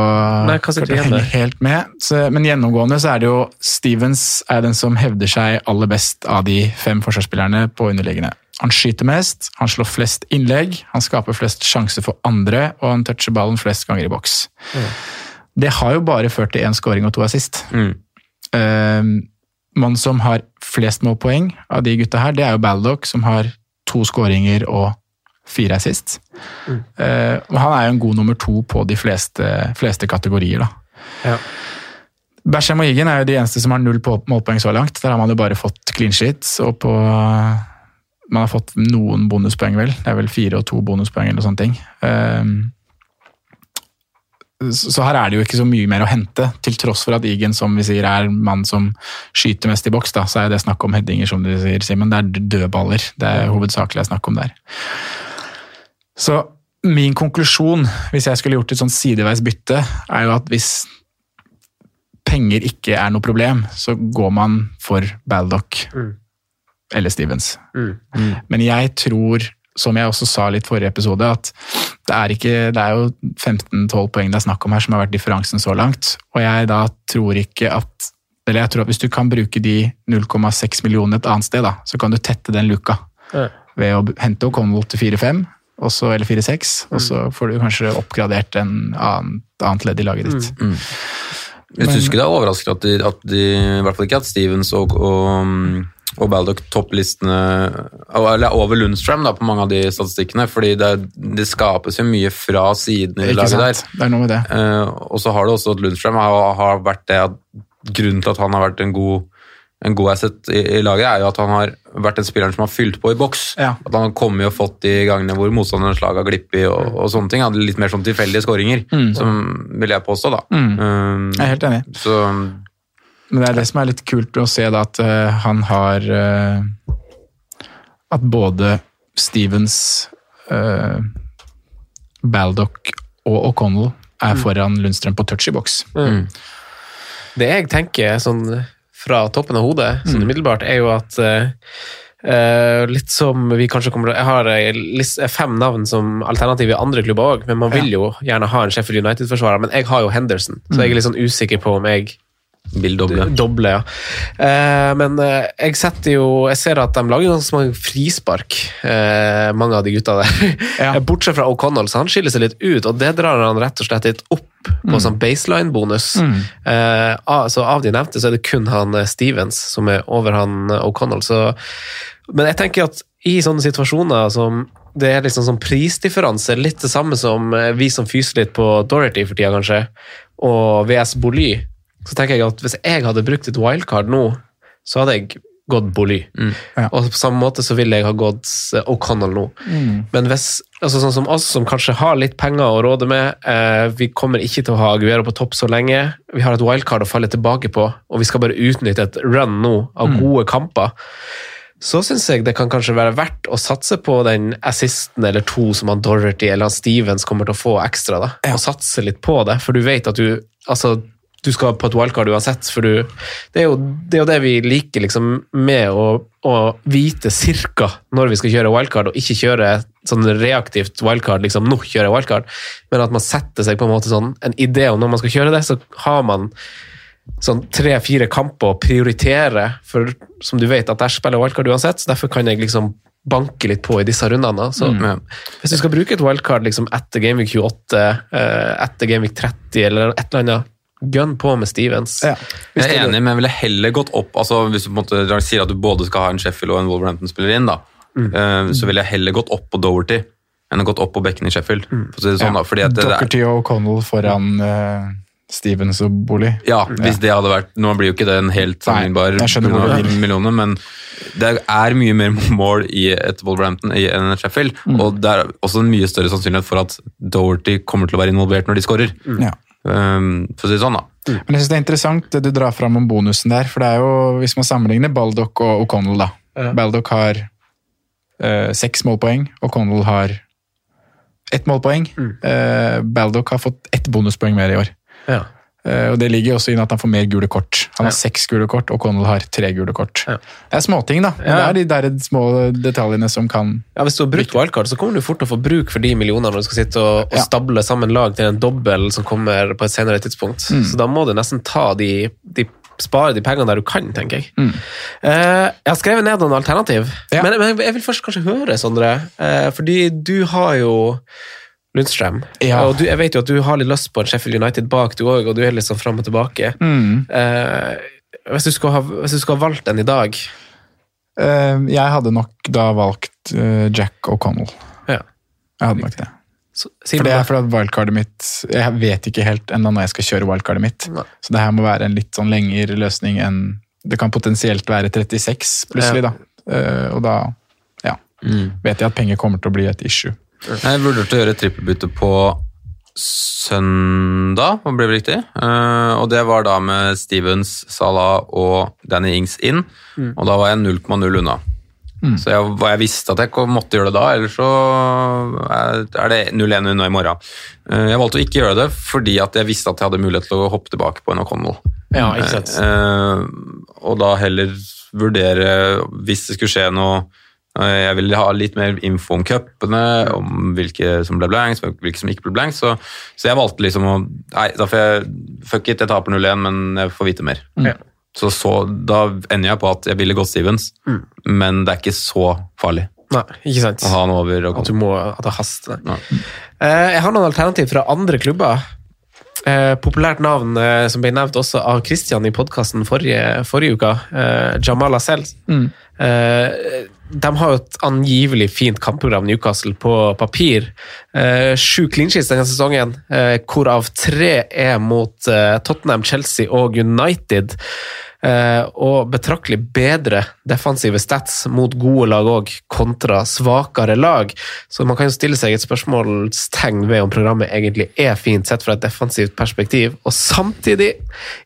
Nei, klart å henge helt med. Så, men gjennomgående så er det jo Stevens er den som hevder seg aller best av de fem forsvarsspillerne på underliggende. Han skyter mest, han slår flest innlegg, han skaper flest sjanser for andre, og han toucher ballen flest ganger i boks. Det har jo bare ført til én scoring og to assist. Mm. Uh, Mannen som har flest målpoeng av de gutta her, det er jo Baldock, som har to skåringer og fire assist. Eh, og han er jo en god nummer to på de fleste, fleste kategorier, da. Ja. Basham og Egan er jo de eneste som har null på- målpoeng så langt. Der har man jo bare fått clean sheets, og på Man har fått noen bonuspoeng, vel. Det er vel fire og to bonuspoeng eller sånne ting. Eh, så her er det jo ikke så mye mer å hente, til tross for at Egan som vi sier, er mann som skyter mest i boks. da, Så er det snakk om headinger, som du sier, Simen. Det er dødballer. Det er hovedsakelig er snakk om der. Så min konklusjon, hvis jeg skulle gjort et sånn sideveis bytte, er jo at hvis penger ikke er noe problem, så går man for Baldock eller Stevens. Men jeg tror, som jeg også sa litt forrige episode, at det er, ikke, det er jo 15-12 poeng det er snakk om her som har vært differansen så langt. Og jeg da tror ikke at Eller jeg tror at hvis du kan bruke de 0,6 millionene et annet sted, da, så kan du tette den luka Ja. ved å hente O'Connell til 4-5, og eller 4-6, og så får du kanskje oppgradert en annen, annet ledd i laget ditt. Jeg syns ikke det er overraskende at de, at de I hvert fall ikke at Stevens og, og, og Baldock topplistene Eller over Lundstrøm da, på mange av de statistikkene. fordi det, det skapes jo mye fra siden i laget der. Det er noe med det. Uh, og så har det også at Lundstrøm har, har vært det at Grunnen til at han har vært en god, en god asset i, i laget, er jo at han har vært den spilleren som har fylt på i boks. Ja. At han har kommet og fått de gangene hvor motstanderens lag har glippet og, og sånne ting. Hadde litt mer sånn tilfeldige skåringer, som vil jeg påstå, da. Um, Jeg er helt enig. så Men det er det som er litt kult å se, da, at uh, han har uh, At både Stevens, uh, Baldock og O'Connell er foran Lundstrøm på touch i boks. Det jeg tenker sånn fra toppen av hodet, sånn umiddelbart, er jo at Uh, litt som vi kanskje kommer Jeg har fem navn som alternativ i andre klubber òg, men man vil jo gjerne ha en Sheffield United-forsvarer. Men jeg har jo Henderson, så jeg er litt sånn usikker på om jeg vil doble. Doble, ja. Eh, men eh, jeg setter jo Jeg ser at de lager ganske mange frispark, eh, mange av de gutta der. Ja. Bortsett fra O'Connell, så han skiller seg litt ut, og det drar han rett og slett litt opp på sånn baseline-bonus. Eh, av- så av de nevnte, så er det kun han eh, Stevens som er over han eh, O'Connell. Så Men jeg tenker at i sånne situasjoner som det er liksom sånn prisdifferanse, litt det samme som eh, vi som fyser litt på Dorothy for tida, kanskje, og VS Boly, så tenker jeg at hvis jeg hadde brukt et wildcard nå, så hadde jeg gått Boly. Ja. Og på samme måte så ville jeg ha gått eh, O'Connell nå. Mm. Men hvis, altså sånn som oss som kanskje har litt penger å råde med, eh, vi kommer ikke til å ha Aguero på topp så lenge. Vi har et wildcard å falle tilbake på, og vi skal bare utnytte et run nå av Mm. gode kamper. Så syns jeg det kan kanskje være verdt å satse på den assisten eller to som han Dorothy eller han Stevens kommer til å få ekstra. da, Og satse litt på det, for du vet at du altså, du skal på et wildcard uansett. for du, Det er jo det, er jo det vi liker liksom, med å, å vite cirka når vi skal kjøre wildcard, og ikke kjøre sånn reaktivt wildcard, liksom nå kjører jeg wildcard, men at man setter seg på en måte sånn en idé om når man skal kjøre det, så har man sånn tre-fire kamper å prioritere, for som du vet at der spiller wildcard uansett, så derfor kan jeg liksom banke litt på i disse rundene. Så Mm. hvis du skal bruke et wildcard liksom etter Gameweek 28, eh, etter Gameweek 30 eller et eller annet, gun på med Stevens. Ja. Jeg er enig, men jeg ville heller gått opp altså Hvis du på en måte sier at du både skal ha en Sheffield og en Wolverhampton-spiller inn, da, mm. så ville jeg heller gått opp på Doverty enn gått opp på bekken i Sheffield. For å si det sånn, da, fordi at er, og O'Connell foran uh, Stevens og Bolig. ja, hvis det hadde vært Nå blir jo ikke det en helt sammenlignbar millioner, men det er mye mer mål i et Wolverhampton enn et Sheffield, Mm. og det er også en mye større sannsynlighet for at Doherty kommer til å være involvert når de skårer. Ja. Um, for å si det sånn, da. Men jeg synes det er interessant det du drar fram om bonusen der, for det er jo, hvis man sammenligner Baldock og O'Connell, da. Ja. Baldock har eh, seks målpoeng, O'Connell har ett målpoeng. Eh, Baldock har fått ett bonuspoeng mer i år. Ja. Eh, og Det ligger også inn at han får mer gule kort. Han har Ja. seks gule kort, og Connell har tre gule kort. Ja. Det er småting, da. Men Ja. det er de der små detaljene som kan Ja, Hvis du har brukt wildcard, så kommer du fort til å få bruk for de millionene når du skal sitte og, og stable sammen lag til en dobbel som kommer på et senere tidspunkt. Mm. Så da må du nesten ta de, de spare de pengene der du kan, tenker jeg. Mm. Uh, jeg har skrevet ned noen alternativ, Ja. men, men jeg vil først kanskje høre, Sondre. Uh, fordi du har jo Lundstrøm, Ja. og du, jeg vet jo at du har litt lyst på en Sheffield United bak, du òg, og du er litt sånn fram og tilbake. Mm. Uh, hvis, du skulle ha, hvis du skulle ha valgt en i dag uh, Jeg hadde nok da valgt uh, Jack O'Connell. Ja. Jeg hadde nok det. så, si For det er fordi at wildcardet mitt Jeg vet ikke helt ennå når jeg skal kjøre wildcardet mitt. Nei. Så det her må være en litt sånn lengre løsning enn Det kan potensielt være 36 plutselig, Ja. da. Eh, og da ja, vet jeg at penger kommer til å bli et issue. Jeg vurderte å gjøre et trippelbytte på søndag, om det blir riktig. Eh, og det var da med Stevens, Salah og Danny Ings inn. Og da var jeg 0,0 unna. Så jeg, jeg visste at jeg ikke måtte gjøre det da, ellers så er det 0-1 unna i morgen. Eh, jeg valgte å ikke gjøre det fordi at jeg visste at jeg hadde mulighet til å hoppe tilbake på en O'Connell. Ja. Eh, og da heller vurdere, hvis det skulle skje noe Jeg ville ha litt mer info om cupene, om hvilke som ble blanks, hvilke som ikke ble blanks. Så, så jeg valgte liksom å Nei, da får jeg Fuck it, jeg taper 0-1, men jeg får vite mer. Mm. Så, så da ender jeg på at jeg ville gått Stevens, men det er ikke så farlig Nei, ikke sant. å ha han over. Og At du må at det haster. Ja. Eh, jeg har noen alternativ fra andre klubber. Eh, populært navn eh, som ble nevnt også av Christian i podkasten forrige, forrige uke. Eh, Jamal Asel. Eh, de har jo et angivelig fint kampprogram, Newcastle, på papir. Eh, sju clean sheets denne sesongen, eh, hvorav tre er mot eh, Tottenham, Chelsea og United. Eh, og betraktelig bedre defensive stats mot gode lag òg, kontra svakere lag. Så man kan jo stille seg et spørsmålstegn ved om programmet egentlig er fint sett fra et defensivt perspektiv. Og samtidig,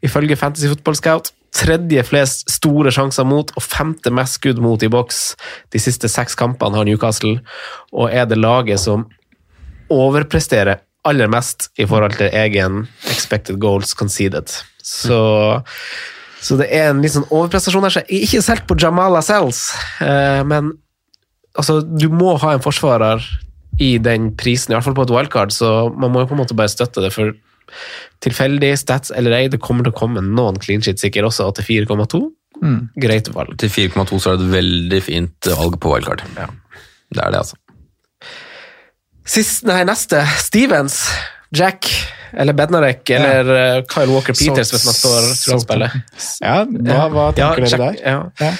ifølge Fantasy Football Scout, tredje flest store sjanser mot og femte mest skudd mot i boks de siste seks kampene har Newcastle, og er det laget som overpresterer aller mest i forhold til egen expected goals conceded. Så så det er en litt sånn overprestasjon her. Så jeg er ikke solgt på Jamal Lascelles, eh, men altså, du må ha en forsvarer i den prisen, i hvert fall på et wildcard, så man må jo på en måte bare støtte det. For tilfeldig, stats eller ei, det kommer til å komme noen clean sheet, sikkert også til 4,2. Greit valg. Til 4,2 så er det et veldig fint valg på wildcard. Det er det, altså. Sist, nei, neste. Stevens. Jack. Eller Bednarek. Eller eh, Kyle Walker Peters, Så- hvis man står tror han spiller. Ja, hva, hva tenker Ja, dere der? Ja. Ja.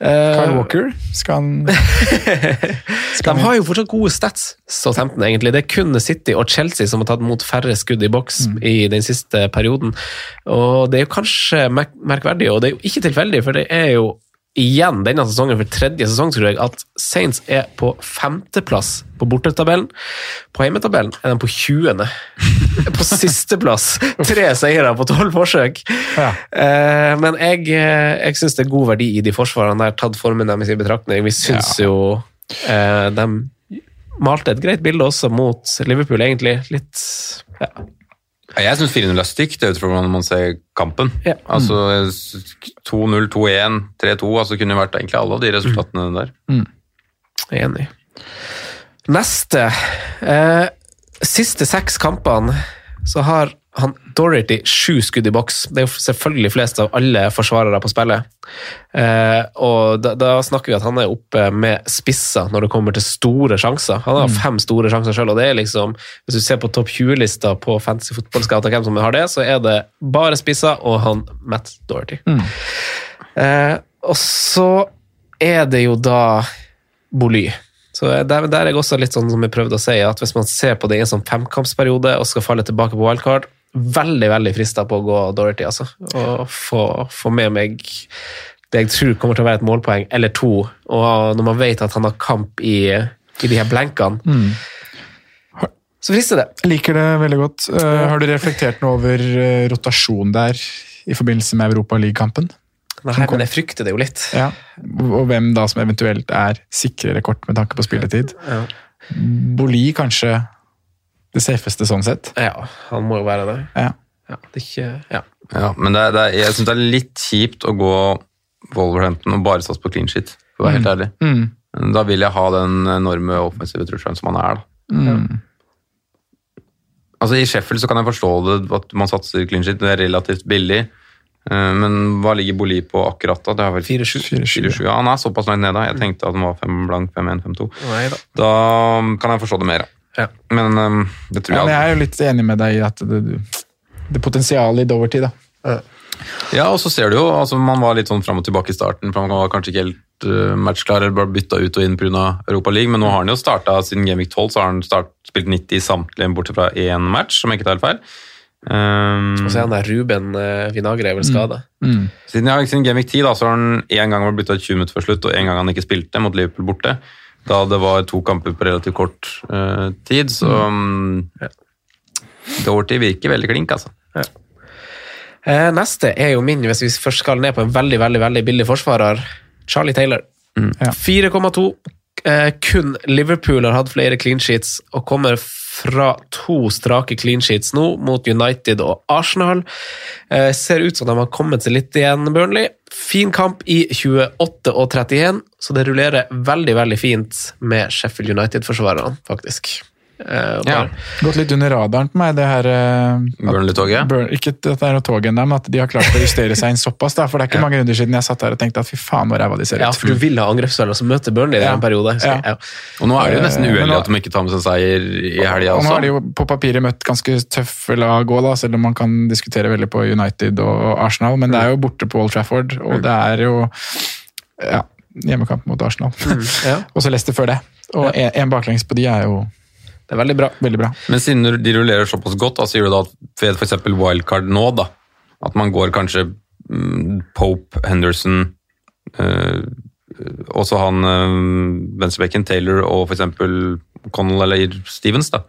Eh, Kyle Walker, skal han De har jo fortsatt gode stats, Southampton, egentlig. Det er kun City og Chelsea som har tatt mot færre skudd i boks i den siste perioden. Og det er jo kanskje merk merkverdig, og det er jo ikke tilfeldig, for det er jo igjen denne sesongen for tredje sesong, tror jeg, at Saints er på femteplass på bortetabellen. På heimetabellen er de på 20. på sisteplass. Tre seire på tolv forsøk. Eh, men jeg, eh, jeg syns det er god verdi i de forsvarene der, tatt formen deres i betraktning. Vi syns jo eh, de malte et greit bilde også mot Liverpool, egentlig. Litt ja. Ja, Jeg syns 4-0 er stygt, ut fra hvordan man ser kampen. Altså 2-0, 2-1, 3-2 altså kunne vært egentlig alle av de resultatene der. Jeg er Enig. Neste. Eh, siste seks kampene så har han Dorothy sju skudd i boks. Det er jo selvfølgelig flest av alle forsvarere på spillet. Eh, og da, da snakker vi at han er oppe med spisser når det kommer til store sjanser. Han har fem store sjanser sjøl, og det er liksom Hvis du ser på topp 20-lista på Fantasy Football Scout, hvem som har det, så er det bare spisser og han Matt Dorothy. Eh, og så er det jo da Boly. Så der, der er jeg også litt sånn som jeg prøvde å si, at hvis man ser på det i en sånn femkampsperiode og skal falle tilbake på wildcard, veldig veldig frista på å gå Dorothy, altså. Og få, få med meg det jeg tror kommer til å være et målpoeng, eller to. Og når man vet at han har kamp i, i de her blankene, så frister det. Jeg liker det veldig godt. Uh, har du reflektert noe over eh, rotasjon der i forbindelse med Europaligakampen? Nei, men jeg frykter det jo litt. Ja. Og hvem da som eventuelt er sikrere kort med tanke på spilletid. Ja. Boli kanskje det safeste sånn sett. Ja, han må jo være det. Ja. Ja, det er ikke Ja. Ja, men det, er- det, er- jeg syns det er litt kjipt å gå Wolverhampton og bare satse på clean shit, for å være helt ærlig. Mm. Da vil jeg ha den enorme offensive trusselen som han er. da. Mm. Altså I Sheffield så kan jeg forstå det at man satser clean shit, det er relativt billig. Eh, Men hva ligger Boli på akkurat da? Det er vel 4-7. 4-7. Ja, han er såpass langt nede. Jeg tenkte at han var 5 blank, 5-1, 5-2. Da. Da kan jeg forstå det mer. Ja. Men um, det tror Ja, men jeg jeg er jo litt enig med deg i at det, det potensialet i Doverty, da. Ja, og så ser du jo, altså man var litt sånn fram og tilbake i starten, for man var kanskje ikke helt uh, matchklar, eller bare bytta ut og inn pga. Europa League, men nå har han jo starta, siden Gameweek 12, så har han start, spilt 90 samtlige, bortsett fra én match, som jeg ikke tar helt feil. Um, Og så er han der Ruben uh, Vinagre er vel skada. siden, ja, siden Gameweek 10 da, så har han én gang vært bytta ut 20 minutter før slutt, og én gang han ikke spilte mot Liverpool borte. Da det var to kamper på relativt kort uh, tid, så um, Doherty virker veldig klink, altså. Eh, neste er jo min, hvis vi først skal ned på en veldig veldig, veldig billig forsvarer, Charlie Taylor. Ja. 4,2. Eh, kun Liverpool har hatt flere clean sheets og kommer fra to strake clean sheets nå, mot United og Arsenal. Eh, ser ut som de har kommet seg litt igjen, Burnley. Fin kamp i 28 og 31, så det rullerer veldig, veldig fint med Sheffield United-forsvarerne, faktisk. Eh, og Ja. Gått litt under radaren på meg, det her uh, Burnley-toget? Burn, ikke at det er noe tog ennå, men at de har klart å justere seg inn såpass. Da, for det er ikke mange runder siden jeg satt her og tenkte at fy faen, hvor ræva de ser ut. Ja, for du vil ha angrepsspillere som møter Burnley i Ja. en periode. Så, Ja. ja. Og nå er det jo nesten Eh, uheldig at de ikke tar med seg seier i helga Og nå har de jo på papiret møtt ganske tøffe lag òg, selv om man kan diskutere veldig på United og Arsenal. Men det er jo borte på Old Trafford, og det er jo ja, hjemmekamp mot Arsenal. Ja. og så Leicester før det. Og én baklengs på de er jo Det er veldig bra. veldig bra. Men siden de rullerer såpass godt, da, sier du da at ved f.eks. wildcard nå, da, at man går kanskje mm, Pope, Henderson øh, Også han uh, venstrebekken Taylor og f.eks. Connell eller Stevens, da.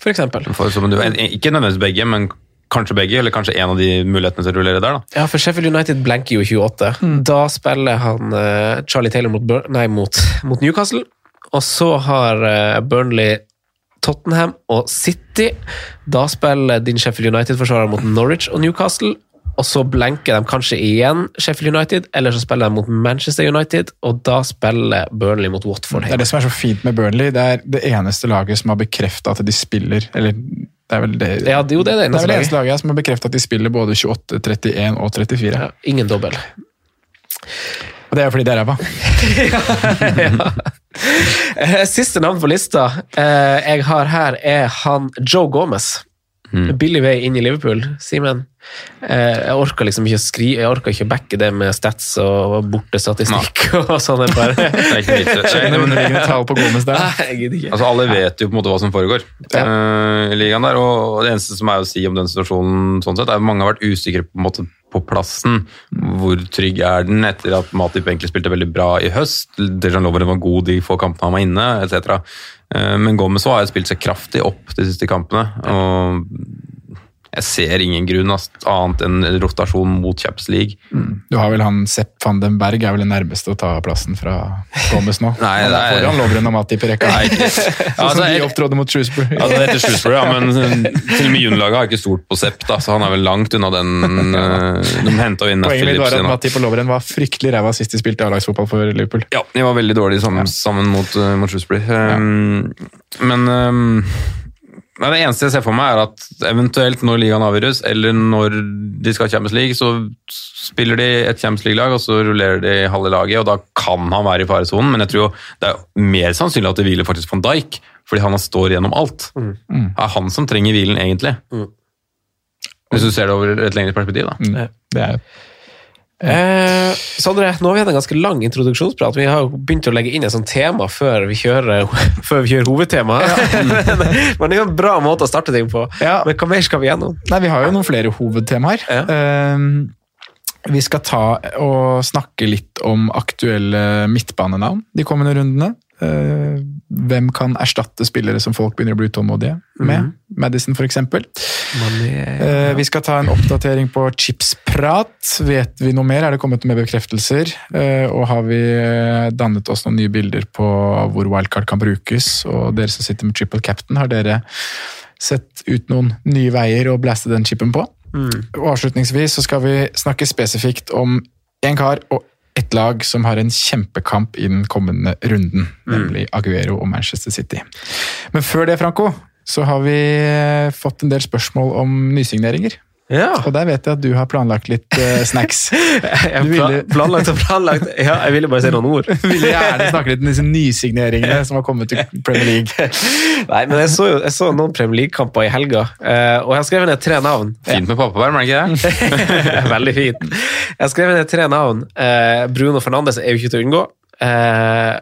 For eksempel. For, du, ikke nødvendigvis begge, men kanskje begge, eller kanskje en av de mulighetene til å rullere der. da. Ja, for Sheffield United blanker jo i 28. Da spiller han eh, Charlie Taylor mot, Bur nei, mot, mot Newcastle. Og så har eh, Burnley Tottenham og City. Da spiller din Sheffield United-forsvarer mot Norwich og Newcastle. Og så blenker de kanskje igjen Sheffield United, eller så spiller de mot Manchester United, og da spiller Burnley mot Watford. Det er det som er så fint med Burnley. Det er det eneste laget som har bekrefta at de spiller Eller det er vel det Ja, det, jo, det er det er vel eneste laget som har bekrefta at de spiller både 28, 31 og 34. Ja, ingen dobbel. Og det er fordi det er ræva. Eh, Siste navn på lista eh, jeg har her, er han Joe Gomez. Billig vei inn i Liverpool. Simen, eh, jeg orker liksom ikke å skrive, jeg orker ikke å backe det med stats og bortestatistikk og sånn. jeg Bare. Det er ikke vits. Tall på Gomez der. Nei. Altså, Alle vet jo på en måte hva som foregår ja. i ligaen der, og det eneste som er å si om den situasjonen, sånn sett, er at mange har vært usikre på, en måte, på plassen. Hvor trygg er den etter at Matip egentlig spilte veldig bra i høst? Dejan Lovren var god de få kampene han var inne, etc. Eh, Men Gomez har jo spilt seg kraftig opp de siste kampene. og jeg ser ingen grunn annet enn rotasjon mot Champions League. Du har vel han Sepp van den Berg er vel den nærmeste å ta plassen fra Thomas nå. Nei, det er foran i rekka. Nei, ikke- Sånn som Altså, de opptrådte mot Shrewsbury. Ja, det heter Shrewsbury, ja, men til og med juniorlaget har ikke stort på Sepp, da, så han er vel langt unna den eh, De henta inn Poenget mitt var at. Matip og Lovren var fryktelig ræva sist de spilte A-lagsfotball for Liverpool. Ja, de var veldig dårlige sammen, sammen mot, uh, mot Shrewsbury. Um, Men um, nei, det eneste jeg ser for meg, er at eventuelt når ligaen avgjøres, eller når de skal ha Champions League, så spiller de et Champions League-lag, og så rullerer de halve laget, og da kan han være i faresonen, men jeg tror jo det er mer sannsynlig at det hviler faktisk van Dijk, fordi han står gjennom alt. Mm. Det er han som trenger hvilen, egentlig. Hvis du ser det over et lengre perspektiv, da. Mm. Det er Eh, Sondre, nå har vi hatt en ganske lang introduksjonsprat. Vi har begynt å legge inn et sånt tema før vi kjører, før vi kjører hovedtemaet. Men det er jo en bra måte å starte ting på. Men hva mer skal vi gjennom? Nei, vi har jo noen flere hovedtemaer. Ehm, vi skal ta og snakke litt om aktuelle midtbanenavn de kommende rundene. Hvem kan erstatte spillere som folk begynner å bli utålmodige med? Madison, for eksempel. Eh, vi skal ta en oppdatering på chipsprat. Vet vi noe mer? Er det kommet med bekreftelser? Eh, og har vi eh, dannet oss noen nye bilder på hvor wildcard kan brukes? Og dere som sitter med triple captain, har dere sett ut noen nye veier å blaste den chipen på? Og avslutningsvis så skal vi snakke spesifikt om en kar og et lag som har en kjempekamp i den kommende runden, nemlig Aguero og Manchester City. Men før det, Franco, så har vi fått en del spørsmål om nysigneringer. Og der vet jeg at du har planlagt litt uh, snacks. Jeg Du ville, planlagt og planlagt. Ja, jeg ville bare si noen ord. ville gjerne snakke litt om disse nysigneringene som har kommet til Premier League. Nei, men jeg så, jo, jeg så noen Premier League-kamper i helga, uh, og jeg har skrevet ned tre navn. Fint med pappaperm, er det ikke det? Veldig fint. Jeg har skrevet ned tre navn. Uh, Bruno Fernandes er jo ikke til å unngå. Uh,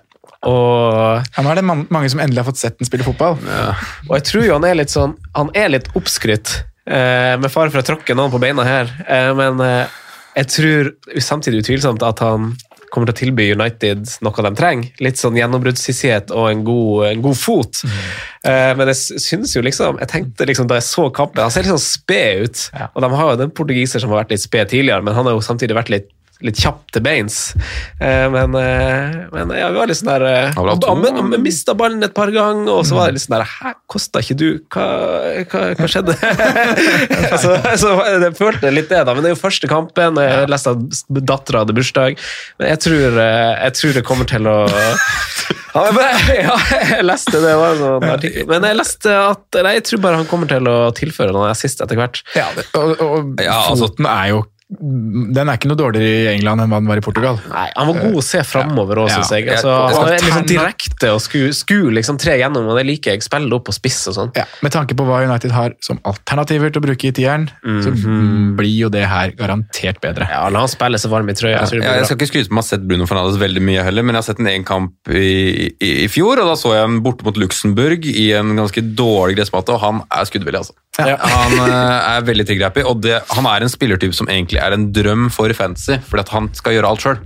og Ja, nå er det man, mange som endelig har fått sett den spille fotball. Og jeg tror jo han er litt sånn Han er litt oppskrytt, eh, med fare for å tråkke noen på beina her, eh, men eh, jeg tror samtidig utvilsomt at han kommer til å tilby United noe de trenger. Litt sånn gjennombruddshissighet og en god, en god fot. Mm. men jeg syns jo liksom Jeg tenkte liksom da jeg så kampen Han ser litt sånn sped ut. Og de har jo den portugiser som har vært litt sped tidligere, men han har jo samtidig vært litt litt kjapp til beins. Eh, men, eh, men ja, vi var litt sånn der Vi han, han mista ballen et par ganger, og så var det litt sånn der Hæ, kosta ikke du? Hva, hva, hva skjedde? så, så jeg følte litt det, da. Men det er jo første kampen. og Jeg leste at dattera hadde bursdag. Men jeg tror, eh, jeg tror det kommer til å ja, jeg leste det. var en sånn artikkel. Men jeg leste at nei, jeg tror bare han kommer til å tilføre noen assist etter hvert. Ja, det, og, og Ja, altså- den er jo Den er ikke noe dårligere i England enn hva den var i Portugal. Nei, Han var god å se framover òg, Ja. syns jeg. Altså, han er liksom direkte og skulle sku liksom tre gjennom, og det liker jeg. Spille opp og spiss og sånn. Ja, med tanke på hva United har som alternativer til å bruke i tieren, så blir jo det her garantert bedre. Ja, La han spille seg varm i trøya. Ja, jeg skal ikke skryte på meg å ha sett Bruno Fernandes veldig mye heller, men jeg har sett en egen kamp i, i, i fjor, og da så jeg ham borte mot Luxembourg i en ganske dårlig gressmatte, og han er skuddvillig, altså. Ja. Han eh, er veldig trigger-happy, og det, han er en spillertype som egentlig er en drøm for fantasy, fordi at han skal gjøre alt sjøl.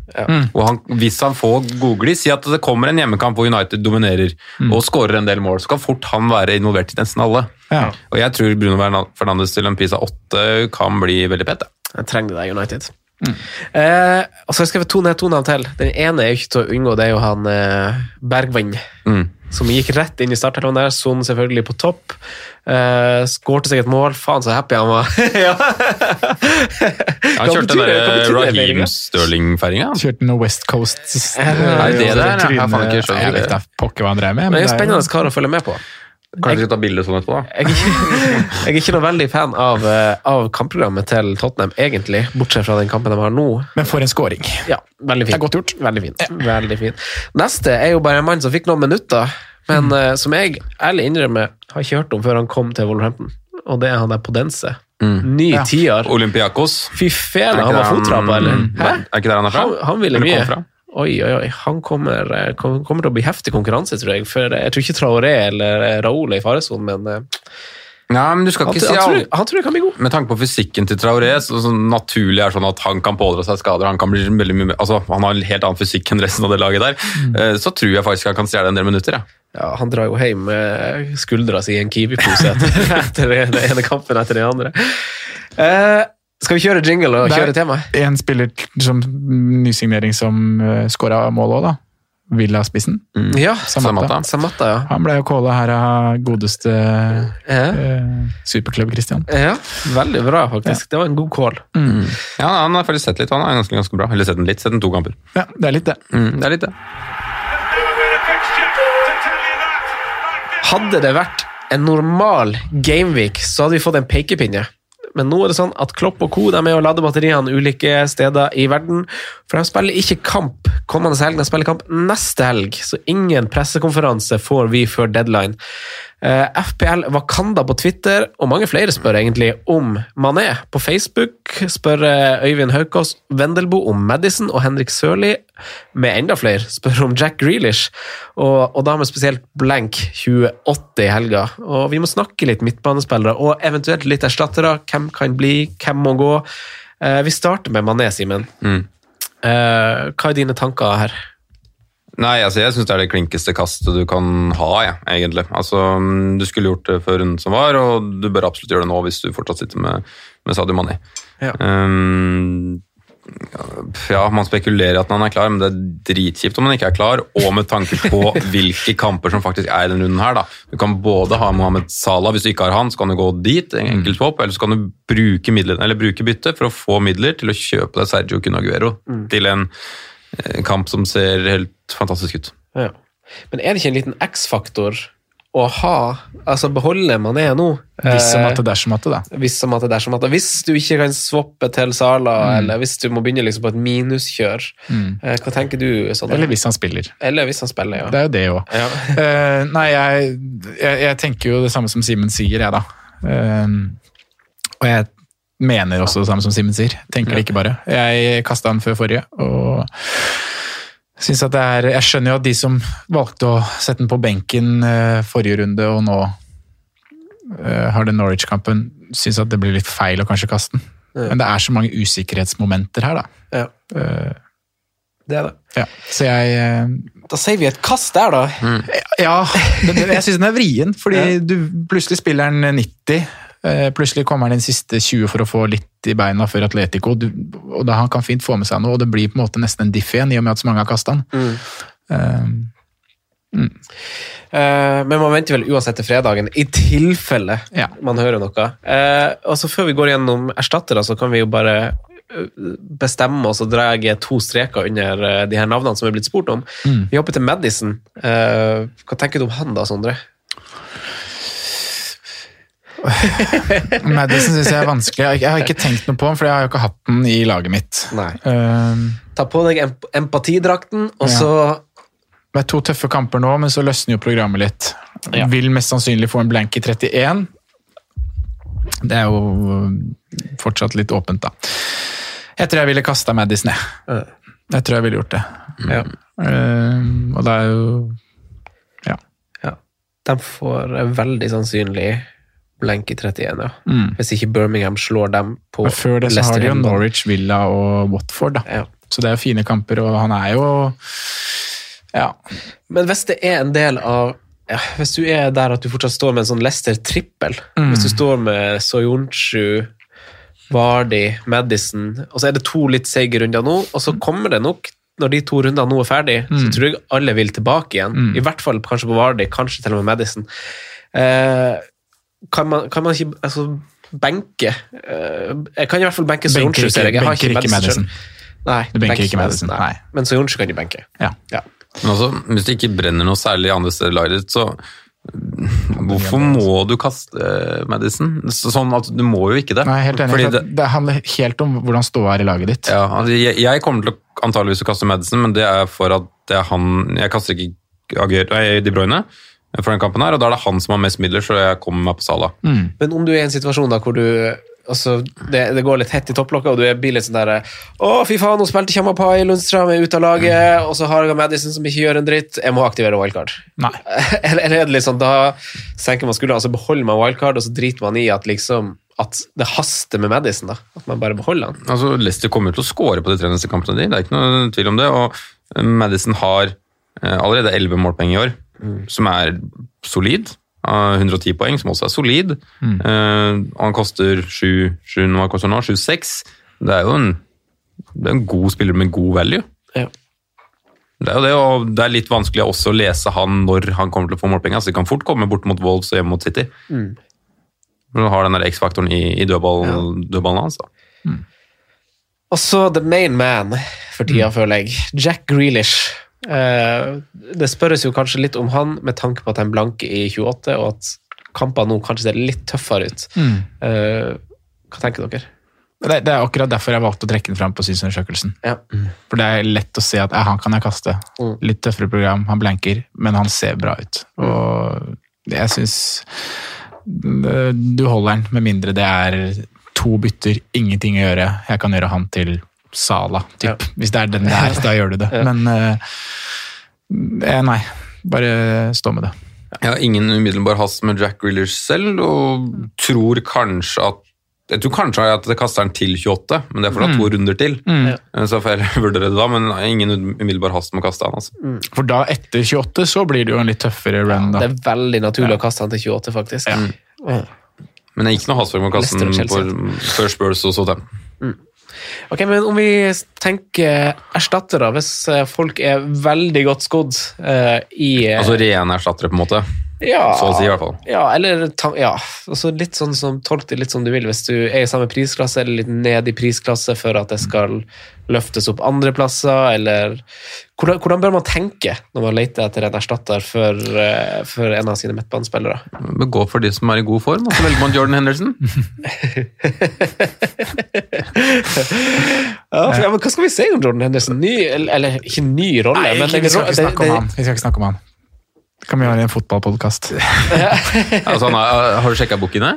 Og han, hvis han får godglis, si at det kommer en hjemmekamp hvor United dominerer og skårer en del mål, så kan fort han være involvert i nesten alle. Ja. Og jeg tror Bruno Fernandes til en Pisa 8 kan bli veldig pent. Jeg trenger det der, United. Eh, og så har jeg skrevet to, ned, to navn til. Den ene er jo ikke til å unngå, det er jo han eh, Bergvann. Mm. Som gikk rett inn i startelveren der. Son selvfølgelig på topp. Eh, Skårte seg et mål. Faen, så happy han var. ja. Han kjørte den der Raheem Feiringa? Sterling-feiringa. Kjørte noe West Coast Er det det der? Jeg har faen ikke skjønt vet det. da pokker hva han drev med. Men det er jo det er spennende kar å følge med på. Kanskje vi skal ta bilde sånn etterpå, da. Jeg er ikke, jeg er ikke noe veldig fan av, eh, av kampprogrammet til Tottenham, egentlig. Bortsett fra den kampen de har nå. Men for en scoring. Ja, veldig fint. Det er godt gjort. Veldig fint. Veldig fint. Neste er jo bare en mann som fikk noen minutter, men eh, som jeg ærlig innrømmer har ikke hørt om før han kom til Wolverhampton. Og det er han der Podense. Ny Ja. tier. Olympiakos. Fy fele, han var fottrappa, eller? Hæ? Er ikke der han er fra? Han, han ville mye. Oi, oi, oi. Han kommer, eh, kommer til å bli heftig konkurranse, tror jeg. For jeg tror ikke Traoré eller Raoul er i faresonen, men eh, Ja, men du skal Han, ikke si han, tror, han tror jeg kan bli god. Med tanke på fysikken til Traoré, så, så naturlig er sånn at han kan pådra seg skader. Han kan bli veldig mye, altså han har en helt annen fysikk enn resten av det laget der. Mm. Så tror jeg faktisk han kan stjele en del minutter. Ja. Ja, han drar jo hjem med skuldra si i en Kiwi-pose etter, etter den ene kampen etter den andre. Eh, skal vi kjøre jingle og kjøre tema? Det er? En spiller som nysignering som uh, skåra mål òg, da. Villa-spissen. Ja, Samatta. Samatta, ja. Han ble jo calla her av godeste Ja. eh, superklubb Christian. ja. Veldig bra, faktisk. Det var en god call. Ja, han har faktisk sett litt, han er ganske, ganske bra. Eller sett den litt, sett den to kamper. Ja, det er litt det. Mm, det er litt det. Hadde det vært en normal gameweek, så hadde vi fått en pekepinne. Men nå er det sånn at Klopp og co. er med å lade batteriene ulike steder i verden. For de spiller ikke kamp kommende helg, de spiller kamp neste helg. Så ingen pressekonferanse får vi før deadline. Eh, FPL Wakanda på Twitter, og mange flere spør egentlig om Mané. På Facebook spør eh, Øyvind Haukås Vendelbo om Madison, og Henrik Sørli, med enda flere, spør om Jack Grealish. Og, og da med spesielt blank 2080 i helga. Og vi må snakke litt midtbanespillere, og eventuelt litt erstattere. Hvem kan bli, hvem må gå? Eh, vi starter med Mané, Simen. Mm. Hva er dine tanker her? Nei, altså jeg syns det er det klinkeste kastet du kan ha, ja, egentlig. Altså, mm, Du skulle gjort det før runden som var, og du bør absolutt gjøre det nå hvis du fortsatt sitter med, med Sadio Mani. Ja. Um, ja, man spekulerer at han er klar, men det er dritkjipt om han ikke er klar. Og med tanke på hvilke kamper som faktisk er i denne runden her. da. Du kan både ha Mohammed Salah, hvis du ikke har han, så kan du gå dit, en enkelt swap, eller så kan du bruke, midler, eller bruke bytte for å få midler til å kjøpe deg Sergio Cunaguero til en kamp som ser helt fantastisk ut. Ja. Men er det ikke en liten X-faktor å ha, altså beholde Mané nå? Hvis som Eh, at det dersom at det, da. Hvis som at det dersom at det. Hvis du ikke kan swappe til Sala, eller hvis du må begynne liksom på et minuskjør, mm. hva tenker du? Sånn? Eller hvis han spiller. Eller hvis han spiller, ja. Det er jo det òg. Ja. nei, jeg, jeg, jeg tenker jo det samme som Simen sier, jeg, da. Uh, og jeg mener også det samme som Simen sier. Tenker det ikke bare. Jeg kasta han før forrige, og synes at det er Jeg skjønner jo at de som valgte å sette den på benken eh, forrige runde, og nå eh, har den Norwich-kampen, syns at det blir litt feil å kanskje kaste den. Ja. Men det er så mange usikkerhetsmomenter her, da. Ja. Eh, Det er det. ja. Så jeg Da sier vi et kast der, da. ja, men jeg syns den er vrien, fordi du plutselig spiller den 90. eh, Plutselig kommer han inn siste 20 for å få litt i beina før Atletico. Og da Han kan fint få med seg noe, og det blir på en måte nesten en diff igjen, i og med at så mange har kasta den. mm. uh, men man venter vel uansett til fredagen, i tilfelle Ja. man hører noe. Uh, og så Før vi går gjennom erstattere, så kan vi jo bare bestemme oss og dra to streker under de her navnene som er blitt spurt om. Mm. Vi hopper til Madison. Hva tenker du om han da, Sondre? Madison syns jeg er vanskelig. Jeg har ikke- tenkt noe på den, for jeg har jo ikke hatt den i laget mitt. Nei. Eh, Ta på deg emp empatidrakten, og Ja. så Det er to tøffe kamper nå, men så løsner jo programmet litt. Ja. Vil mest sannsynlig få en blank i 31. Det er jo fortsatt litt åpent, da. Jeg tror jeg ville kasta Madison, jeg. Ja. Jeg tror jeg ville gjort det. Ja. Um, og det er jo ja De får eh, veldig sannsynlig blank i 31, ja. Mm. Hvis ikke Birmingham slår dem på Men før det så har de jo. Norwich, Villa og Watford, da. Ja. Så det er jo fine kamper, og han er jo Ja. Men hvis det er en del av ja, Hvis du er der at du fortsatt står med en sånn Leicester-trippel, Mm. hvis du står med Soyuncu, Vardi, Madison, og så er det to litt seige runder nå, og så kommer det nok når de to rundene nå er ferdig, så Mm. tror jeg alle vil tilbake igjen. Mm. I hvert fall kanskje på Vardi, kanskje til og med Madison. Eh, kan, man, kan man ikke altså, benke eh, Jeg kan i hvert fall benke Soyuncu, ikke- ser jeg. jeg har benker ikke Madison. Nei, Du benker ikke Madison, nei. Men Soyuncu kan de benke. ja. Ja. Men altså, hvis det ikke brenner noe særlig andre steder i laget så hvorfor må du kaste Madison? Sånn at Du må jo ikke det. Nei, helt enig. Fordi det, det, handler helt om hvordan ståa er i laget ditt. ja, altså, jeg, jeg kommer til å antageligvis å kaste Madison, men det er for at det er han Jeg kaster ikke Aguero- De Bruyne for den kampen her, og da er det han som har mest midler, så jeg kommer meg på Sala. Mm. Men om du er i en situasjon da hvor du altså, det, det går litt hett i topplokket, og du er- litt sånn der Å, fy faen, nå spilte Kjamapai, Lundstrøm er ute av laget, og så har jeg Madison som ikke gjør en dritt. Jeg må aktivere wildcard. Nei. Eller, eller er det litt sånn, da senker man skuldrene, altså beholder man wildcard, og så driter man i at liksom at det haster med Madison, da. At man bare beholder han. Altså, Leicester kommer til å score på de tre neste kampene. de, Det er ikke noe tvil om det. og Madison har eh, allerede 11 målpenger i år, som er solid. 110 poeng, som også er solid. Eh, og han koster 7, 7 nå, hva koster han nå? 7-6. Det er jo en, det er en god spiller med god value. Ja. Det er jo det, og det er litt vanskelig også å lese han når han kommer til å få målpenger. Så det kan fort komme bort mot Wolves og hjemme mot City. Mm. Men du har den X-faktoren i, i dødball, dødballen hans. da. Og så the main man for tida, føler jeg. Jack Grealish. Eh, det spørres jo kanskje litt om han med tanke på at han blanker i 28, og at kampene nå kanskje ser litt tøffere ut. Mm. Eh, hva tenker dere? Det, det er akkurat derfor jeg valgte å trekke den fram på synsundersøkelsen. Ja. For det er lett å se at han kan jeg kaste. Mm. Litt tøffere program, han blanker, men han ser bra ut. Og jeg syns du holder den, med mindre det er to bytter, ingenting å gjøre. Jeg kan gjøre han til Sala, typ. Hvis det er den der, da gjør du det. Men eh, eh, nei, bare stå med det. Jeg har ingen umiddelbar hast med Jack Grealish selv, og tror kanskje at jeg tror kanskje at det kaster den til 28, men det er fortsatt Mm. to runder til. Mm. Eh, Så får jeg vurdere det da, men ingen umiddelbar hast med å kaste han. Altså. For da, etter 28, så blir det jo en litt tøffere run, da. Det er veldig naturlig å kaste han til 28, faktisk. Ja. Men jeg gikk noe hast for å kaste den før Spurs og så den. Ok, men Om vi tenker erstattere, hvis eh, folk er veldig godt skodd eh, i eh, Altså rene erstattere, på en måte. Ja, Så å si, i hvert fall. Ja, eller ja, altså litt sånn som tolk det litt som du vil. Hvis du er i samme prisklasse eller litt ned i prisklasse for at det skal løftes opp andre plasser, eller Hvordan, hvordan bør man tenke når man leter etter en erstatter for, eh, for en av sine midtbanespillere? Gå for de som er i god form, og så velger man Jordan Henderson. Ja, for, ja, men Hva skal vi si om Jordan Henderson? Ny, eller, eller ikke ny rolle, Nei, men vi skal ikke det- snakke om han. Vi skal ikke snakke om han. Det kan vi gjøre i en fotballpodkast. altså, han har du sjekka bookene?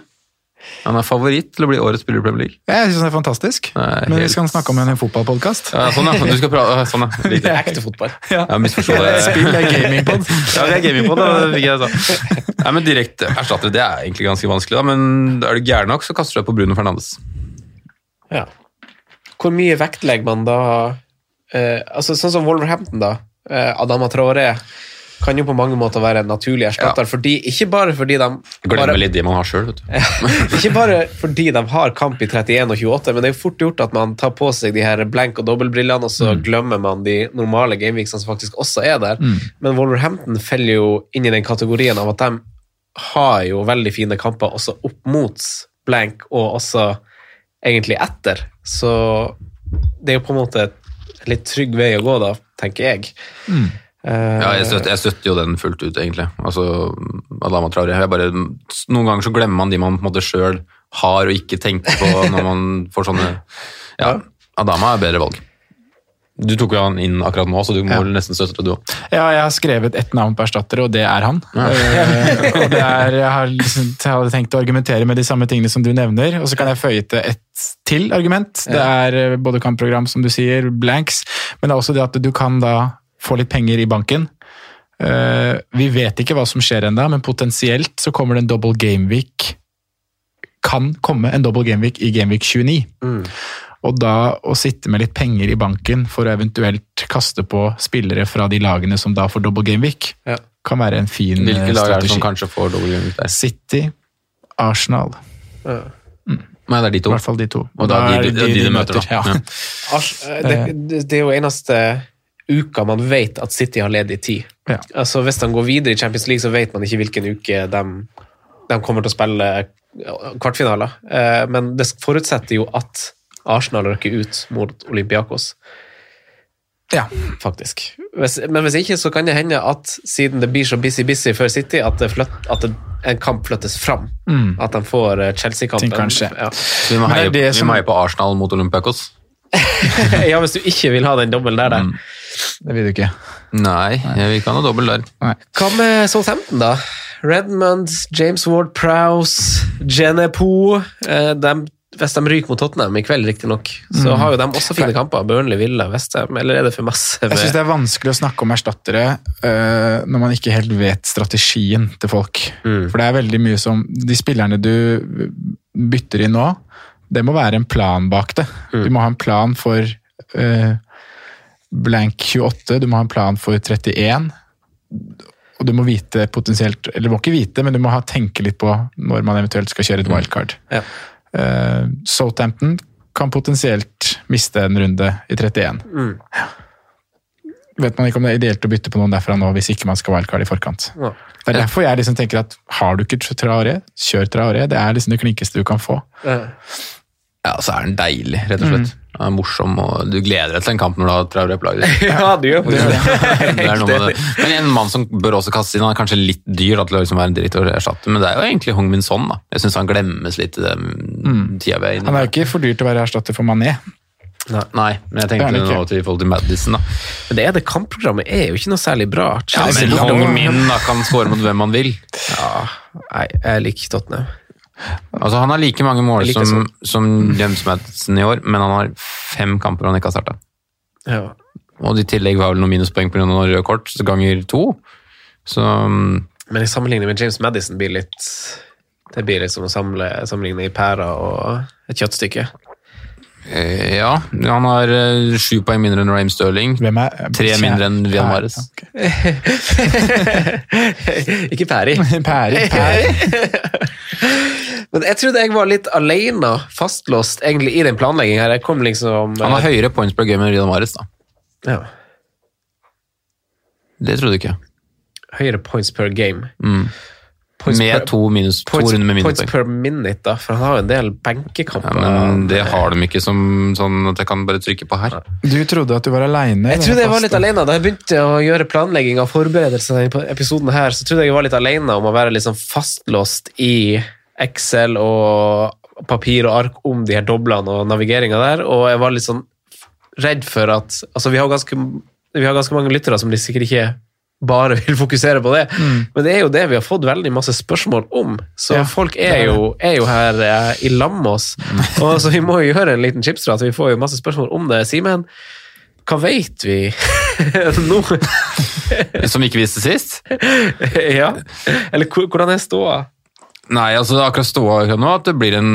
Han er favoritt til å bli årets spiller i Premier League. Jeg synes det er fantastisk. Nei, Men vi skal snakke om en fotballpodkast. Ja, sånn, ja. Du skal prate, sånn, ja. Riktig. Det er ekte fotball. Ja. Jeg misforsto det. Spill er gamingpod. Ja, det er gamingpod. da, fikk jeg sa. Nei, men Direkte erstattere det er egentlig ganske vanskelig, da, men er du gæren nok, så kaster du deg på Bruno Fernandes. Ja. Hvor mye vektlegger man da eh, altså Sånn som Wolverhampton, da. Eh, Adama Traoré kan jo på mange måter være en naturlig erstatter, fordi, ikke bare fordi de Glemmer bare, litt de man har sjøl, vet du. Ikke bare fordi de har kamp i 31 og 28, men det er jo fort gjort at man tar på seg de her blank- og dobbeltbrillene, og så glemmer man de normale gameweeksene som faktisk også er der. Mm. Men Wolverhampton feller jo inn i den kategorien av at de har jo veldig fine kamper også opp mot blank, og også egentlig etter. Så det er jo på en måte en litt trygg vei å gå, da, tenker jeg. Mm. Eh, Ja, jeg støtter, jeg støtter jo den fullt ut, egentlig. Altså, Adama Traore. Jeg bare, noen ganger så glemmer man de man på en måte sjøl har og ikke tenker på når man får sånne Ja, Adama er bedre valg. Du tok jo han inn akkurat nå, så du må Ja. nesten støtte det, du òg. Ja, jeg har skrevet ett navn på erstattere, og det er han. Eh, og det er, jeg, har liksom, jeg hadde tenkt å argumentere med de samme tingene som du nevner, og så kan jeg føye til et til argument. Det er eh, både kampprogram, som du sier, blanks, men det er også det at du kan da få litt penger i banken. Eh, vi vet ikke hva som skjer ennå, men potensielt så kommer det en double gameweek. Kan komme en double gameweek i gameweek 29. Mm. Og da å sitte med litt penger i banken for å eventuelt kaste på spillere fra de lagene som da får double gameweek, Ja. kan være en fin strategi. Hvilke eh, lag er det som kanskje får double gameweek der? City, Arsenal, Ja. Nei, det er de to. i hvert fall de to. Og da er de, de, de, de møter, da. Ja. Ja. Eh, det, det, det er jo eneste uka man vet at City har ledig tid. Ja. Altså Hvis de går videre i Champions League, så vet man ikke hvilken uke de, de kommer til å spille kvartfinaler. Eh, Men det forutsetter jo at Arsenal røkker ut mot Olympiakos, Ja. faktisk. Hvis, men hvis ikke, så kan det hende at siden det blir så busy-busy før City, at, det flytt, at det, en kamp flyttes fram. Mm. At de får eh, Chelsea-kampen. Ja. Vi må heie på Arsenal mot Olympiakos. ja, hvis du ikke vil ha den dobbelen der. der. Mm. Det vil du ikke. Nei, jeg vil ikke ha noe dobbel der. Hva med Southampton, da? Redmond, James Ward Prowse, Genepo. Eh, de hvis de ryker mot Tottenham i kveld, riktignok, så Mm. har jo de også fine kamper. Burnley, Villa, Westham. Eller er det for masse? Jeg syns det er vanskelig å snakke om erstattere uh, når man ikke helt vet strategien til folk. For det er veldig mye som De spillerne du bytter inn nå, det må være en plan bak det. Du må ha en plan for eh, blank 28, du må ha en plan for 31. Og du må vite potensielt Eller du må ikke vite, men du må ha, tenke litt på når man eventuelt skal kjøre et wildcard. Ja. Eh, Southampton kan potensielt miste en runde i 31. Mm. Vet man ikke om det er ideelt å bytte på noen derfra nå, hvis ikke man skal wildcard i forkant. Ja. Det er derfor jeg liksom tenker at har du ikke Traoré, kjør Traoré. Det er liksom det klinkeste du kan få. Ja, så er den deilig, rett og slett. Den er morsom, og du gleder deg til en kamp når du har Traoré på laget. Ja, du gjør faktisk det. Men en mann som bør også kastes inn, han er kanskje litt dyr da, til å liksom være en dritt og erstatte, men det er jo egentlig Hong Min Son. da. Jeg syns han glemmes litt i den tida vi er inne Han er jo ikke for dyr til å være erstatter for Mané. Nei, men jeg tenkte nå til i forhold til Madison, da. Men det er det kampprogrammet er jo ikke noe særlig bra. Ja, men Hong Min da, kan score mot hvem han vil. Ja, nei, jeg liker Tottenham. Altså, Han har like mange mål like som, som James Madison i år, men han har fem kamper han ikke har starta. Ja. Og i tillegg var vel noen minuspoeng pga. noen røde kort, så ganger to. Så mm, Men i sammenligning med James Madison blir litt Det blir litt som å samle, sammenligne i pærer og et kjøttstykke. Eh, ja, han har eh, sju poeng mindre enn Rame Sterling. Hvem er Tre mindre enn Vian Mares. ikke Pæri. Pæri, pæri. Men jeg trodde jeg var litt alene fastlåst egentlig i den planleggingen her. Jeg kom liksom Han har høyere points per game enn Vian Mares, da. ja, Det trodde du ikke. høyere points per game. Mm. Points Med per- to, minus, to Points, runder med points per minute, da, for han har jo en del Ja, benkekamper. men det har de ikke som sånn at jeg kan bare trykke på her. Du trodde at du var aleine? Jeg trodde jeg var litt alene da jeg begynte å gjøre planlegging av forberedelsene på episoden her, så trodde jeg jeg var litt alene om å være liksom fastlåst i Excel og papir og ark om de her doblene og navigeringa der, og jeg var litt sånn redd for at Altså, vi har ganske, vi har ganske mange lyttere som de sikkert ikke bare vil fokusere på det, men det er jo det vi har fått veldig masse spørsmål om, så Ja, folk er er jo, er jo her eh, i lag med oss, og så vi må jo gjøre en liten chipstrat, vi får jo masse spørsmål om det. Simen, hva vet vi nå? Som ikke visste sist? ja, eller hvordan er ståa? Nei, altså det er akkurat ståa akkurat nå at det blir en,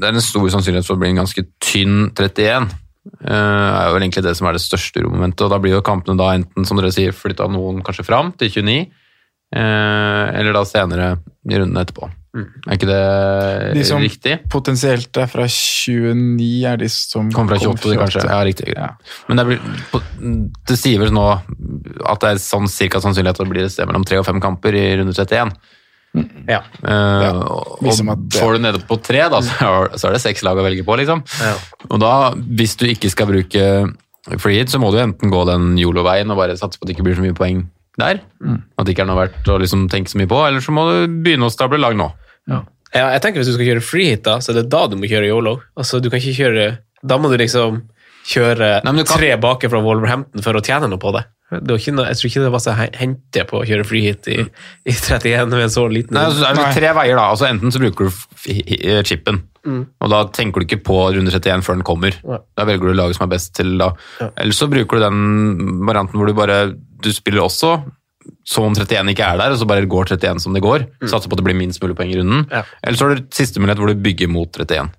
det er en stor sannsynlighet for å bli en ganske tynn 31. Det er jo egentlig det som er det største uromomentet, og da blir jo kampene da enten, som dere sier, flytta noen kanskje fram til 29, eh, eller da senere i runden etterpå. Er ikke det riktig? De som riktig? potensielt er fra 29, er de som Kommer fra 28, de kanskje. Ja, riktig. Men det, blir, det sier vel nå at det er sånn cirka sannsynlighet at det blir et sted mellom tre og fem kamper i runde 31. Ja. Eh, og Liksom får du nede på tre, da, så er- det seks lag å velge på, liksom. Og da, hvis du ikke skal bruke free hit, så må du enten gå den yolo-veien og bare satse på at det ikke blir så mye poeng der. At det ikke er noe verdt å liksom tenke så mye på, eller så må du begynne å stable lag nå. Ja, jeg tenker Hvis du skal kjøre free hit, da, så er det da du må kjøre yolo. Altså, du kan ikke kjøre, Da må du liksom kjøre Nei, du kan- tre bake fra Wolverhampton for å tjene noe på det. Det var ikke noe, jeg tror ikke det var så he- hente på å kjøre fly hit i, i 31 med en så liten Nei, altså, er jo tre veier da, altså Enten så bruker du chipen, mm. og da tenker du ikke på runde 31 før den kommer. Ja. Da velger du laget som er best til da. Eller så bruker du den varianten hvor du bare du spiller også som om 31 ikke er der, og så bare går 31 som det går. Satser på at det blir minst mulig poeng i runden. Ja. Eller så har du siste mulighet hvor du bygger mot 31.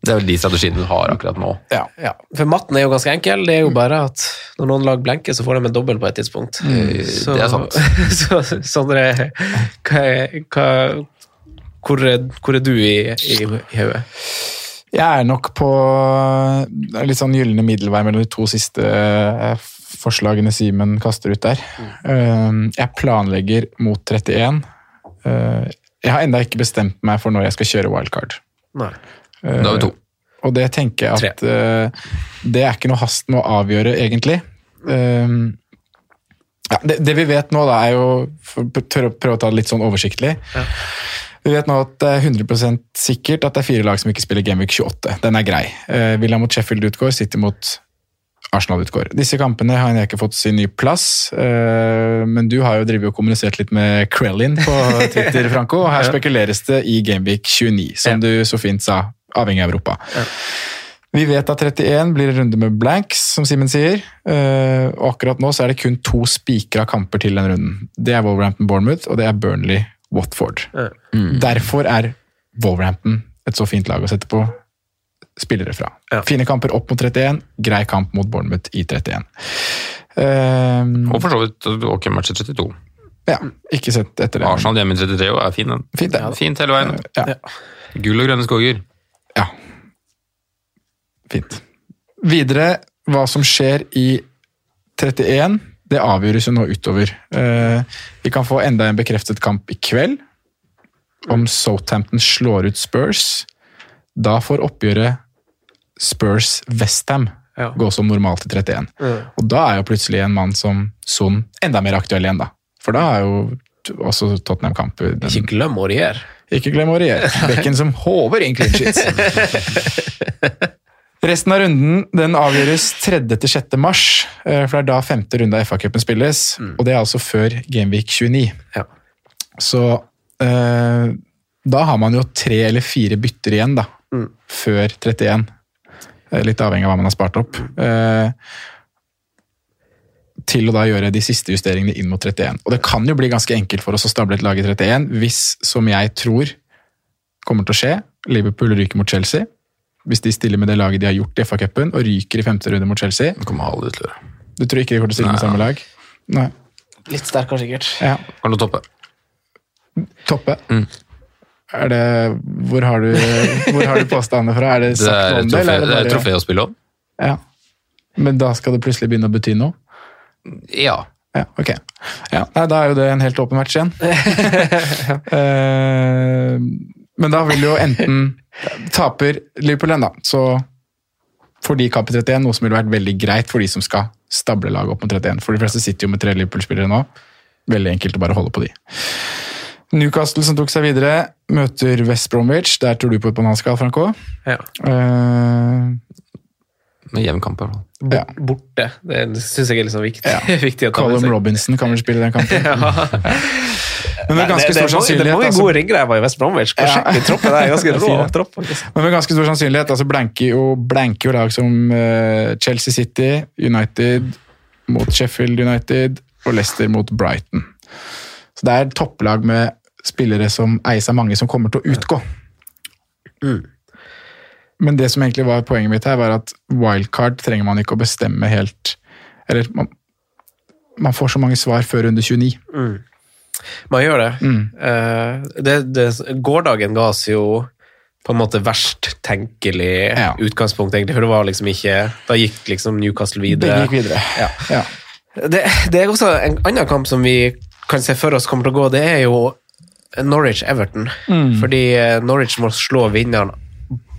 Det er vel de strategiene du har akkurat nå. Ja. Ja, for matten er jo ganske enkel. Det er jo bare at når noen lag blenker, så får de en dobbel på et tidspunkt. Så, det er sant. så, Sondre, hva, er- hva, hvor, hvor er du i, i, i hodet? Jeg er nok på er litt sånn gylne middelvei mellom de to siste eh, forslagene Simen kaster ut der. Eh, Jeg planlegger mot 31. Eh, Jeg har ennå ikke bestemt meg for når jeg skal kjøre wildcard. Nei. Eh, Da har vi to. Og det tenker jeg at uh, det er ikke noe hast med å avgjøre, egentlig. Eh, ja, det, det vi vet nå, da, er jo for å prøve å ta det litt sånn oversiktlig Vi vet nå at det er 100% sikkert at det er fire lag som ikke spiller Gameweek 28. Den er grei. Uh, Villa mot Sheffield utgår, City mot Arsenal utgår. Disse kampene har jeg ikke fått sin ny plass, uh, men du har jo drevet og kommunisert litt med Krellin på Twitter, Franco, og her spekuleres det i Gameweek 29, som du så fint sa. Avhengig av Europa. Vi vet at 31 blir en runde med blanks, som Simen sier. Eh, og akkurat nå så er det kun to spikra kamper til den runden. Det er Wolverhampton-Bournemouth, og det er Burnley-Watford. Derfor er Wolverhampton et så fint lag å sette på spillere fra. Fine kamper opp mot 31, grei kamp mot Bournemouth i 31. Um, Og for så vidt ok match i 32. ja, ikke sett etter det. Arsenal hjemme i 33 og er fin, den. Fint, ja, Fint hele veien. Ja. Gull og grønne skoger. Ja. Fint. Videre, hva som skjer i 31, det avgjøres jo nå utover. Eh, vi kan få enda en bekreftet kamp i kveld. Om Southampton slår ut Spurs. Da får oppgjøret Spurs-Westham gå som normalt i 31. Og da er jo plutselig en mann som Son enda mer aktuell igjen, da. For da er jo også Tottenham-kamp den- Ikke glem Aurier. ikke glem Aurier. Bekken som håver inn clean sheets. Resten av runden den avgjøres 3. til 6. mars, eh, for det er da femte runde av FA-cupen spilles. Og det er altså før Gameweek 29. Ja. Så eh, da har man jo tre eller fire bytter igjen, da. Før 31. Eh, Litt avhengig av hva man har spart opp. Eh, til å da gjøre de siste justeringene inn mot 31. Og det kan jo bli ganske enkelt for oss å stable et lag i 31 hvis, som jeg tror kommer til å skje, Liverpool ryker mot Chelsea. Hvis de stiller med det laget de har gjort i FA-cupen, og ryker i femte runde mot Chelsea. Det kommer aldri til å gjøre. Du tror ikke de kommer til å stille med samme lag? Nei. Litt sterkere, sikkert. Ja. Kan du toppe? Toppe. Mm. Er det, hvor har du, hvor har du påstandene fra? Er det sagt noe om det? eller det er et det trofé å spille om. Ja. Men da skal det plutselig begynne å bety noe? Ja. Ja, ok. Ja, nei, da er jo det en helt åpen match igjen. Eh, men da vil jo enten taper Liverpool den, da, så får de kamp i 31, noe som ville vært veldig greit for de som skal stable laget opp mot 31. For de fleste sitter jo med tre Liverpool-spillere nå. Veldig enkelt å bare holde på de. Newcastle som tok seg videre, møter West Bromwich. Der tror du på at man skal, Franco. Ja. Eh, Med jevn kamp, i hvert fall. ja. Borte. Det syns jeg er litt sånn viktig. viktig å ta med Robinson kan vel spille den kampen. Men med ganske stor sannsynlighet det sannsynlighet mange altså- gode ringrever i West Bromwich. Kan Ja. sjekke troppen. Det ganske Det rå tropp. Men med ganske stor sannsynlighet altså blanker jo, blanker jo lag som uh, Chelsea City, United mot Sheffield United og Leicester mot Brighton. Så det er et topplag med spillere som eies av mange som kommer til å utgå. Men det som egentlig var poenget mitt her, var at wildcard trenger man ikke å bestemme helt Eller man, man får så mange svar før runde 29. Man gjør det. Mm. Uh, det, det. Gårdagen ga oss jo på en måte verst tenkelig Ja. utgangspunkt, egentlig, for det var liksom ikke Da gikk liksom Newcastle videre. Det gikk videre. Ja. Ja. Det, det er også en annen kamp som vi kan se for oss kommer til å gå, det er jo Norwich-Everton. Mm. Fordi eh, Norwich må slå vinneren,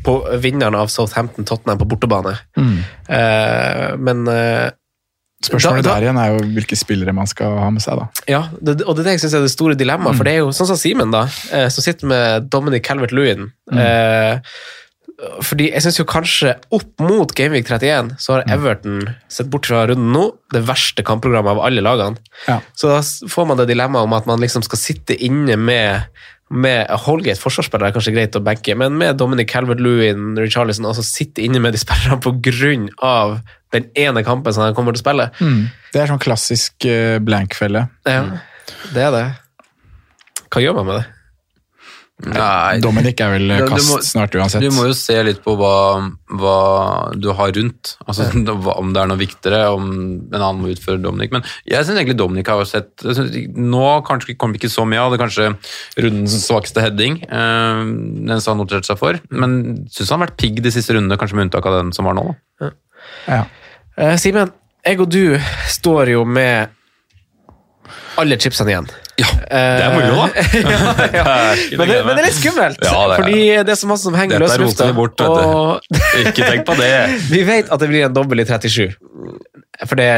på, vinneren av Southampton-Tottenham på bortebane. Mm. Eh, men eh, Spørsmålet Da- da- der igjen er jo hvilke spillere man skal ha med seg, da. Ja, det, og det er det jeg synes er det store dilemmaet. For det er jo sånn som Simen, da, eh, som sitter med Dominic Calvert-Lewin. Eh, fordi jeg syns jo kanskje opp mot Gameweek 31 så har Everton, sett bort fra runden nå, det verste kampprogrammet av alle lagene. Ja. Så da får man det dilemmaet om at man liksom skal sitte inne med med Holgate, forsvarsspiller, er kanskje greit å benke, men med Dominic Calvert-Lewin, Richarlison, altså sitte inne med de spillerne av den ene kampen som de kommer til å spille. Mm. Det er sånn klassisk blankfelle. blank-felle. Ja, det er det. Hva gjør man med det? Nei, Dominic er vel kast må- snart uansett. Du må jo se litt på hva, hva du har rundt. Altså, Om det er noe viktigere, om en annen må utføre Dominic. Men jeg syns egentlig Dominic har sett jeg synes, Nå kanskje kom det ikke så mye av det, kanskje rundens svakeste heading. Øh, den som han noterte seg for. Men syns han har vært pigg de siste rundene, kanskje med unntak av den som var nå. Ja. Ja. Uh, Simen, jeg og du står jo med alle chipsene igjen. Ja, det er moro, da. ja, ja. Men, det, men det er litt skummelt, Ja, det er- fordi det er så masse som henger løs i lufta. bort, og Ikke tenk på det. vi vet at det blir en dobbel i 37. For det,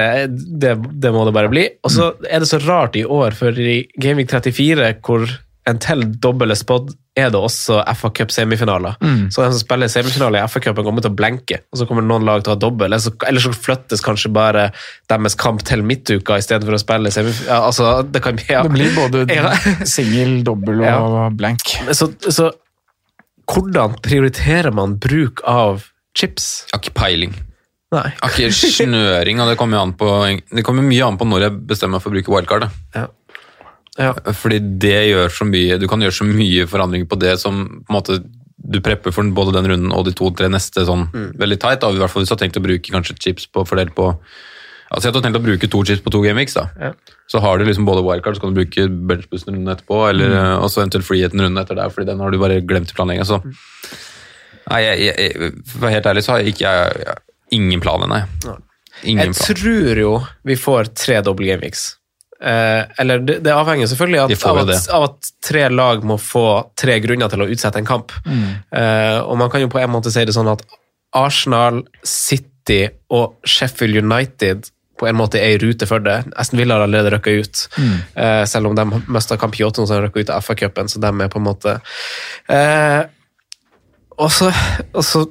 det, det må det bare bli. Og så er det så rart i år, for i Gaming 34, hvor en til dobbel er spådd, er det også FA Cup-semifinaler. Så den som spiller semifinale i FA-cupen, kommer til å blenke, og så kommer noen lag til å ha dobbel. Eller så, eller så flyttes kanskje bare deres kamp til midtuka istedenfor å spille semifinale. Ja, altså, det kan ja. Det blir både Ja. singel, dobbel og Ja. blank. Så, så hvordan prioriterer man bruk av chips? Har ikke peiling. Nei. Har ikke snøring, og det kommer, an på, det kommer mye an på når jeg bestemmer meg for å bruke wildcard. da. Ja. Fordi det gjør så mye, du kan gjøre så mye forandringer på det som på en måte du prepper for både den runden og de to-tre neste sånn veldig tight. Da. I hvert fall hvis du har tenkt å bruke kanskje chips på fordelt på Altså jeg har tenkt å bruke to chips på to gameweeks, da. Ja. Så har du liksom både wildcard, så kan du bruke benchbussen runden etterpå, eller Mm. eh, også eventuelt freeheten runden etter der, fordi den har du bare glemt i planlegginga. Så nei, jeg, jeg, jeg, for å være helt ærlig så har jeg ikke jeg, jeg, ingen planer, nei. Ingen Jeg plan. tror jo vi får tre double gameweeks. Eh, eller det, det avhenger selvfølgelig at, av, at, av at tre lag må få tre grunner til å utsette en kamp. Eh, og man kan jo på en måte si det sånn at Arsenal, City og Sheffield United på en måte er i rute for det. Aston Villa har allerede røkka ut, eh, selv om de mista kamp i åttende, så har de røkka ut av FA-cupen, så de er på en måte eh, og så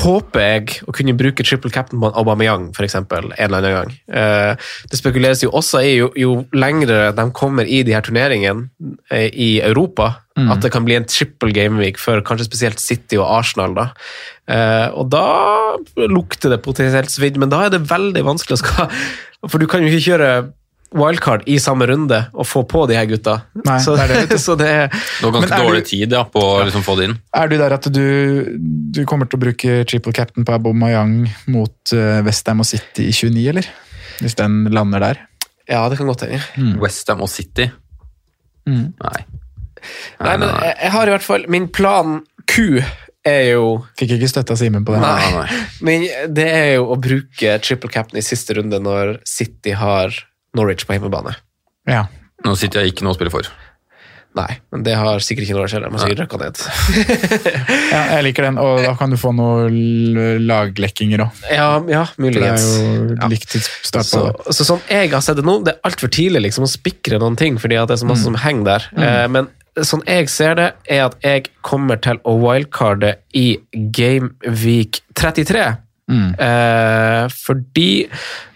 håper jeg å kunne bruke triple captain på en Aubameyang, for eksempel, en eller annen gang. Eh, det spekuleres jo også i, jo, jo lengre de kommer i de her turneringene eh, i Europa, Mm. at det kan bli en triple gameweek for kanskje spesielt City og Arsenal. da. Eh, og da lukter det potensielt svidd, men da er det veldig vanskelig å skal For du kan jo ikke kjøre wildcard i samme runde og få på de her gutta. Nei, så, det er det, så det er Du har ganske dårlig du- tid ja, på å liksom få det inn. Er du der at du, du kommer til å bruke triple captain på Aubameyang mot uh, Westham og City i 29, eller? Hvis den lander der? Ja, det kan godt hende. Westham og City. Mm. Nei. Nei, men jeg, jeg har i hvert fall Min plan Q er jo Fikk ikke støtte av Simen på det. Nei. Men det er jo å bruke triple captain i siste runde når City har Norwich på hjemmebane. Ja. Nå sitter jeg ikke noe å spille for. Nei, men det har sikkert ikke Norwich heller. Man sikkert røkka ned. ja, jeg liker den, og da kan du få noen laglekkinger òg. Ja, ja Det er muligens. jo likt tidsstart på Så, det. så sånn jeg har sett det nå, det er altfor tidlig liksom, å spikre noen ting, fordi at det er så masse som henger der. Eh, men sånn jeg ser det, er at jeg kommer til å wildcarde i Game Week 33. Eh, fordi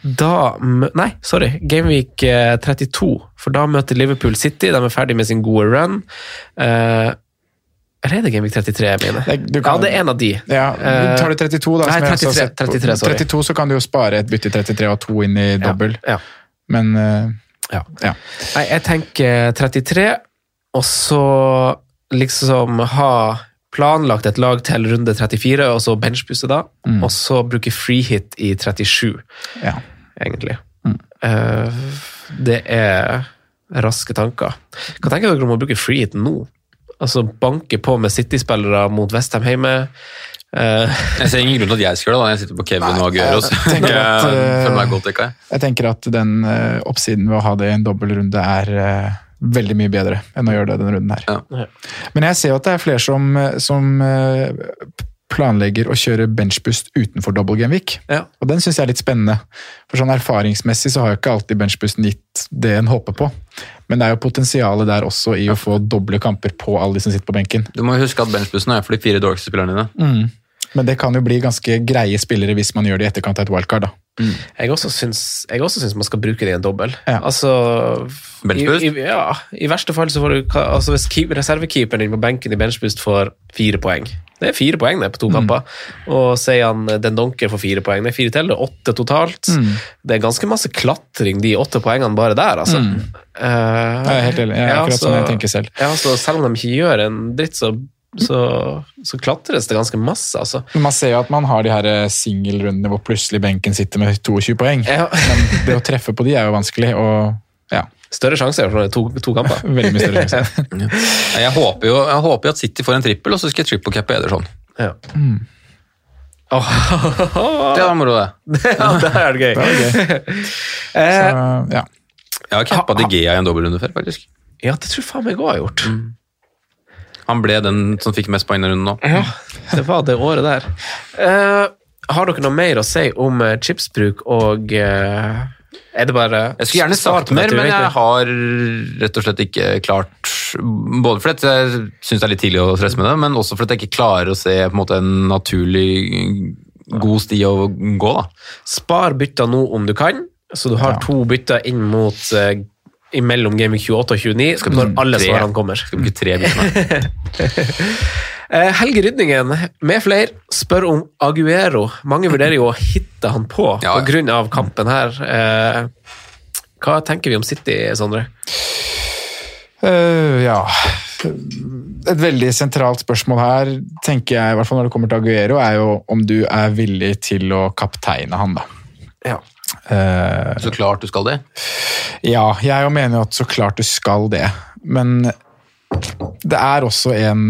da Nei, sorry. Gameweek eh, 32. For da møter Liverpool City. De er ferdig med sin gode run. Eh, eller er det Gameweek 33 jeg mener? Kan- ja, det er en av de. Ja, Eh, tar du 32, da, nei, som jeg også har 33, sett 33, sorry. 32, så kan du jo spare et bytte i 33 og to inn i dobbel. Ja. Men eh, Ja. ja. Nei, jeg tenker 33, og så liksom ha planlagt et lag til runde 34, og så benchbusse da, Mm. og så bruke free hit i 37, Ja. egentlig. Eh, det er raske tanker. Hva tenker dere om å bruke free hit nå? Altså banke på med City-spillere mot Westham hjemme. Uh, Jeg ser ingen grunn til at jeg skal gjøre det. da. Jeg sitter på Kevin og Aguero, så jeg tenker at, eh, føler meg godt dekka. jeg. Jeg tenker at den uh, oppsiden ved å ha det i en dobbeltrunde er eh, veldig mye bedre enn å gjøre det denne runden her. Ja. Men jeg ser jo at det er flere som, som eh, planlegger å kjøre benchbust utenfor double game week. ja. Og den syns jeg er litt spennende. For sånn erfaringsmessig så har jo ikke alltid benchbusten gitt det en håper på. Men det er jo potensialet der også i å få doble kamper på alle de som sitter på benken. Du må huske at benchbussen er for de fire dårligste spillerne dine. Men det kan jo bli ganske greie spillere hvis man gjør det i etterkant av et wildcard. da. Jeg også syns, jeg også syns man skal bruke det i en dobbel. Ja. Altså i, Benchboost? i, ja, I verste fall så får du altså Hvis reservekeeperen din på benken i benchboost får fire poeng Det er fire poeng det på to kamper. Og sier han Den Donker får fire poeng. Det er fire til, det er åtte totalt. Det er ganske masse klatring, de åtte poengene bare der, altså. Uh, Jeg er helt enig. Jeg er akkurat sånn jeg tenker selv. Ja, så selv om de ikke gjør en dritt, så, så, så klatres det ganske masse, altså. Men man ser jo at man har de her eh, singelrundene hvor plutselig benken sitter med 22 poeng. Ja. Men det å treffe på de er jo vanskelig, og ja, Større sjanse for to, to kamper. veldig mye større sjanse. Jeg håper jo jeg håper jo at City får en trippel, og så skal jeg triple cappe Ederson. Ja. Mm. Oh. Det var moro, det. ja, det er gøy. Det er gøy. Eh, Så, ja. Jeg har cappa De Gea i en dobbeltrunde før, faktisk. ja, det tror jeg faen meg jeg har gjort. Han ble den som fikk mest poeng i runden nå. Ja, det var det året der. Uh, har dere noe mer å si om eh, chipsbruk og uh, Er det bare Jeg skulle gjerne sagt mer, men jeg har rett og slett ikke klart Både fordi jeg syns det er litt tidlig å stresse med det, men også fordi jeg ikke klarer å se på en måte en naturlig god sti å gå. da. Spar bytta nå om du kan, så du har Ja. to bytter inn mot eh, imellom Gaming 28 og 29 når alle tre. svarene kommer. Skal bruke tre. Eh, Helge Rydningen med flere spør om Aguero. Mange vurderer jo å hitte han på Ja, på ja. av kampen her. Eh, hva tenker vi om City, Sondre? Uh, ja Et veldig sentralt spørsmål her, tenker jeg, i hvert fall når det kommer til Aguero, er jo om du er villig til å kapteine han, da. Ja. Eh, Så klart du skal det. ja, jeg mener jo at så klart du skal det, men det er også en,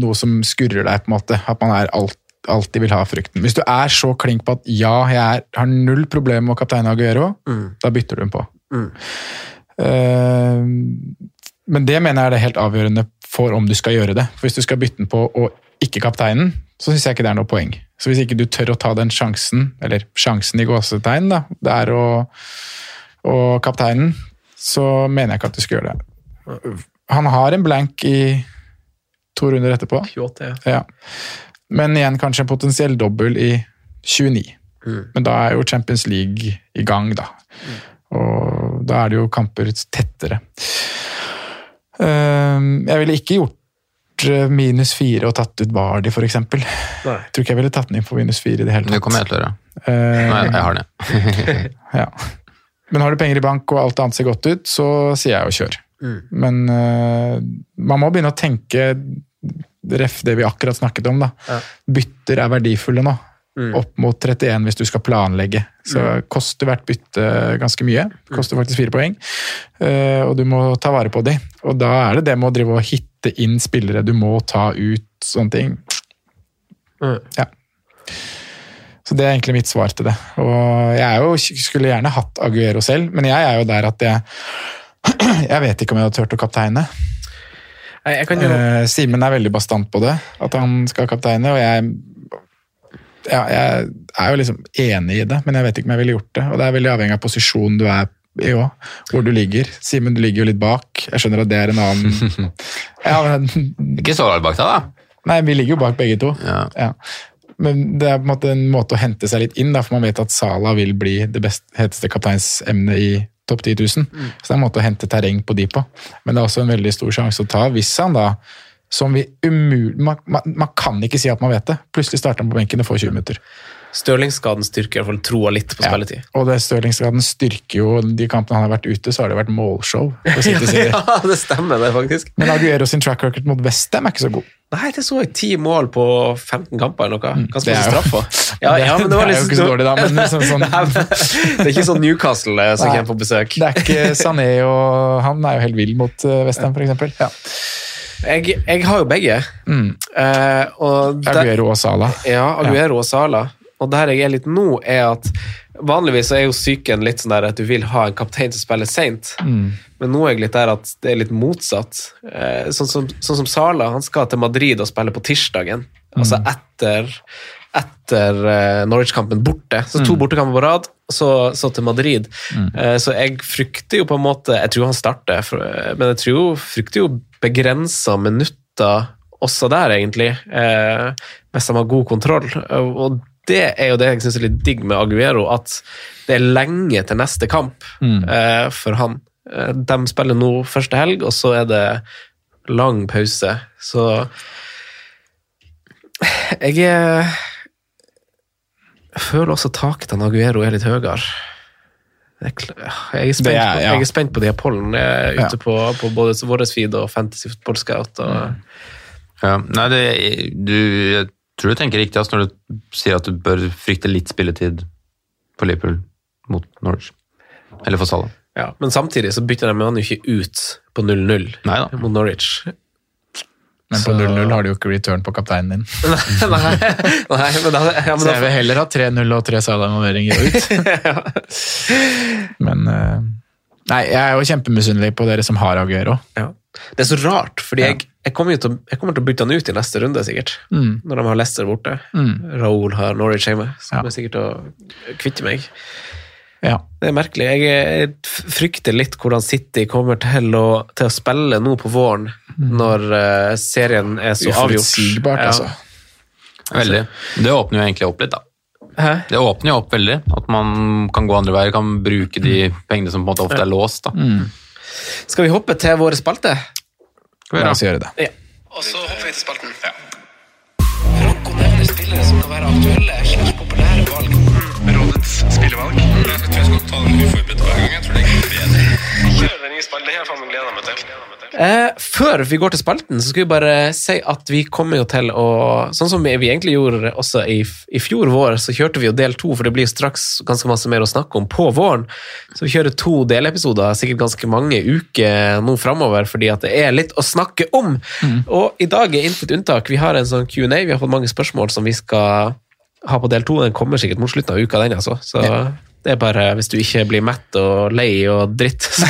noe som skurrer deg, på en måte. At man alt, alltid vil ha frukten. Hvis du er så klink på at ja, jeg er, har null problem med å Aguero, mm. da bytter du den på. Eh, men det mener jeg er det helt avgjørende for om du skal gjøre det. For Hvis du skal bytte den på og ikke kapteinen, så syns jeg ikke det er noe poeng. Så hvis ikke du tør å ta den sjansen, eller sjansen i gåsetegn, da, det er å, og kapteinen, så mener jeg ikke at du skal gjøre det. Han har en blank i to runder etterpå. 28, ja. Ja. Men igjen kanskje en potensiell dobbel i 29. Men da er jo Champions League i gang, da. Og da er det jo kamper tettere. Ehm, Jeg ville ikke gjort minus fire og tatt ut Vardi, for eksempel. Jeg tror ikke jeg ville tatt den inn på minus fire i det hele tatt. Det kommer jeg til å gjøre. Uh, Nei, jeg har det. ja. Men har du penger i bank og alt annet ser godt ut, så sier jeg jo kjør. Men uh, man må begynne å tenke ref det vi akkurat snakket om. da. Ja. Bytter er verdifulle nå. Opp mot 31 hvis du skal planlegge. Så koster hvert bytte ganske mye. Koster faktisk fire poeng. Eh, og du må ta vare på de. Og da er det det med å drive og hitte inn spillere du må ta ut, sånne ting. Mm. Ja. Så det er egentlig mitt svar til det. Og jeg jo, skulle gjerne hatt Aguero selv, men jeg er jo der at jeg Jeg vet ikke om jeg hadde turt å kapteine. Jo Eh, Simen er veldig bastant på det, at han skal kapteine, og jeg ja, jeg er jo liksom enig i det, men jeg vet ikke om jeg ville gjort det. Og det er veldig avhengig av posisjonen du er i òg, hvor du ligger. Simen, du ligger jo litt bak. Jeg skjønner at det er en annen ja, men, Ikke så langt bak deg, da. Nei, vi ligger jo bak begge to. Ja. Ja. Men det er på en måte en måte å hente seg litt inn, da, for man vet at Sala vil bli det best, heteste kapteinsemnet i topp 10 000. Så det er en måte å hente terreng på de på. Men det er også en veldig stor sjanse å ta hvis han da som vi umulig Man, man, man kan ikke si at man vet det. Plutselig starter han på benken og får 20 minutter. Stirlingskaden styrker i hvert fall troa litt på Ja. spilletid. Og det Stirlingsgraden styrker jo de kampene han har vært ute, så har det vært målshow. del. ja, det stemmer det, faktisk. Men Aguero sin track record mot Westham er ikke så god. Nei, det så jeg ti mål på 15 kamper eller noe. Ganske det masse jo- straffer. Ja, ja, det, det er jo liksom, ikke så dårlig, da, men liksom sånn, det er ikke sånn Newcastle eh, som kommer på besøk. det er ikke Sané og Han er jo helt vill mot uh, Westham, f.eks. Ja. Jeg, jeg har jo begge. Mm. Eh, og der- Aguero og Sala. Ja, Aguero og Sala. Og der jeg er litt nå, er at vanligvis er jo psyken litt sånn der at du vil ha en kaptein som spiller seint. Mm. Men nå er jeg litt der at det er litt motsatt. Eh, sånn, som, sånn som Sala, han skal til Madrid og spille på tirsdagen. Altså etter, etter eh, Norwich-kampen borte. Så to bortekamper på rad, så, så til Madrid. Mm. så jeg frykter jo på en måte Jeg tror han starter, eh, men jeg tror frykter jo begrensa minutter også der, egentlig. Eh, hvis han har god kontroll. Og det er jo det jeg syns er litt digg med Aguero, at det er lenge til neste kamp mm. for han. Eh, De spiller nå første helg, og så er det lang pause. Så jeg er Jeg føler også taket til Aguero er litt høyere. Jeg er, spent, er- på, ja. jeg er spent på de her pollen ute Ja. på, på både vår feed og Fantasy Football Scout. Og, Ja. Nei, det, du, jeg tror du tenker riktig altså, når du sier at du bør frykte litt spilletid på Liverpool mot Norwich. Eller for Salah. ja. Men samtidig så bytter de han jo ikke ut på 0-0 mot Norwich. Men på 0-0 har du jo ikke return på kapteinen din. nei, nei, men da, ja, men Så jeg vil heller ha 3-0 og tre Salah-involveringer ut. Men eh, Nei, jeg er jo kjempemisunnelig på dere som har Aguero. Ja. Det er så rart, fordi jeg, jeg, kommer til, jeg kommer til å bytte han ut i neste runde, sikkert. Mm. Når de har Leicester borte. Raoul har Norwich hjemme. Så kommer jeg sikkert til å kvitte meg. Ja. Det er merkelig. Jeg, jeg frykter litt hvordan City kommer til å, til å spille nå på våren, når eh, serien er så avgjort. Uforutsigbart, Ja. altså. Veldig. Det åpner jo egentlig opp litt, da. Hæ? Det åpner jo opp veldig. At man kan gå andre veier, kan bruke de pengene som på en måte ofte er låst. da. Skal vi hoppe til våre spalte? Skal vi La oss gjøre det. Ja. Og så hopper vi til spalten. Ja. spillere som kan være aktuelle slags populære valg. Rådets spillevalg. Jeg tror jeg skal ta den uforberedt hver gang. Jeg tror det bedre. Kjør den nye spillet. Det har jeg faen meg gleda meg til. Eh, før vi går til spalten, så skal vi bare si at vi kommer jo til å Sånn som vi egentlig gjorde også i, i fjor vår, så kjørte vi jo del to, for det blir jo straks ganske masse mer å snakke om på våren. Så vi kjører to delepisoder, sikkert ganske mange uker nå framover, fordi at det er litt å snakke om. Og i dag er intet unntak. Vi har en sånn Q&A, vi har fått mange spørsmål som vi skal ha på del to. Den kommer sikkert mot slutten av uka, den, altså. Så det er bare hvis du ikke blir mett og lei og dritt, så,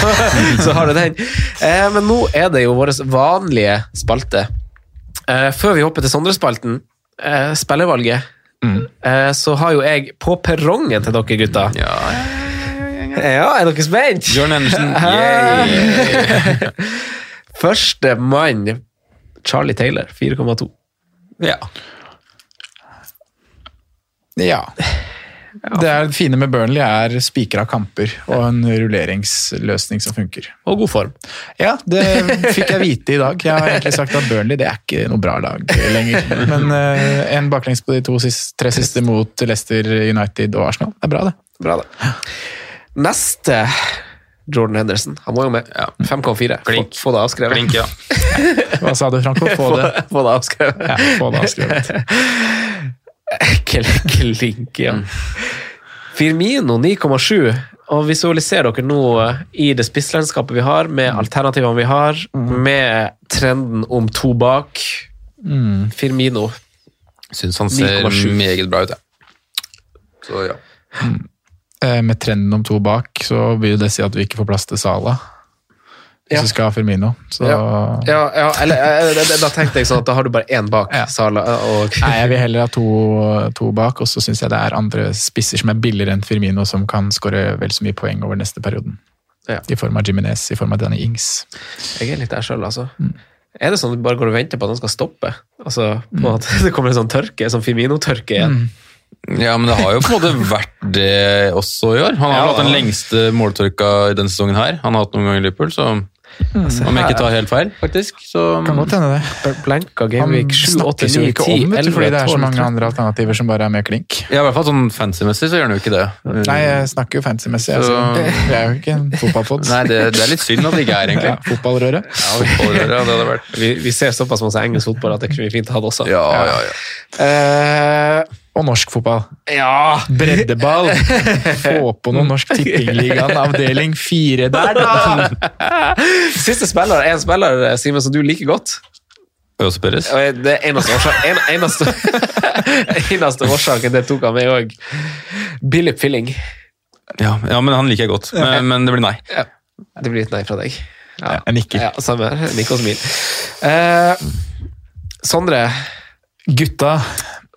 så har du den. Eh, men nå er det jo vår vanlige spalte. Eh, før vi hopper til Sondre-spalten, eh, spillervalget, eh, så har jo jeg på perrongen til dere gutta. Ja, er dere spent? Jordan Andersen. yay! Første mann, Charlie Taylor, 4,2. Ja. Ja. Det er det fine med Burnley er spikra kamper og en rulleringsløsning som funker. Og god form. Ja, det fikk jeg vite i dag. Jeg har egentlig sagt at Burnley det er ikke noe bra lag lenger. Men uh, en baklengs på de to siste, tre siste mot Leicester United og Arsenal. Det er bra, det. Bra det. Neste Jordan Henderson. Han må jo med. 5,4. Få, Klink. få det avskrevet. Klink, ja. Hva sa du, Franco? Få det. Få det avskrevet. Ja, få det avskrevet. Kl- Klink, ja. Firmino 9,7. Og visualiserer dere nå i det spisslandskapet vi har, med alternativene vi har, med trenden om to bak. Firmino. Syns han ser 9,7. meget bra ut, jeg. Så ja. Eh, Med trenden om to bak, så vil det si at vi ikke får plass til Sala. Hvis Ja. vi skal ha Firmino. Så Ja, ja, ja eller da- tenkte jeg sånn at da har du bare én bak Sala. Og, Nei, jeg vil heller ha to, to bak, og så syns jeg det er andre spisser som er billigere enn Firmino, som kan skåre vel så mye poeng over neste perioden. Ja. I form av Jiminez, i form av Danny Ings. Jeg er litt der sjøl, altså. Er det sånn at du bare går og venter på at han skal stoppe? Altså, på at det kommer en sånn tørke, en sånn Firmino-tørke igjen? Ja, men det har jo på en måte vært det også i år. Han har Ja, hatt den lengste måltørka i denne sesongen her. Han har hatt noen ganger i Liverpool, så om jeg ikke tar helt feil, faktisk. Så Kan godt hende det. Blanka Gameweek 7, 8, snakkes 9, jo ikke 10, om, 11, fordi det er så mange andre alternativer som bare er med klink. ja, i hvert fall sånn fancy-messig så gjør han jo ikke det. Nei, jeg snakker jo fancy-messig. Så- Altså. Vi er jo ikke en fotballpod. Nei, det, det er litt synd at det ikke er, egentlig. Ja, fotballrøret. Ja, fotballrøret, ja, det hadde vært Vi, vi ser såpass masse engelsk fotball at det kunne vi fint hatt også. Ja, ja, ja. Eh, Og norsk fotball. ja. Breddeball! Få på noe Norsk Tippingligaen avdeling fire der, da! Siste spiller er en spiller, Simen, som du liker godt. Øyos Perez. Det er eneste, årsak, en, eneste, eneste årsaken det tok han med òg. Billy Filling. Ja, ja, men han liker jeg godt. Men, men det blir nei. Ja. Det blir et nei fra deg. Ja, Jeg nikker. ja samme her. Nikk og smil. Eh, Sondre, Gutta,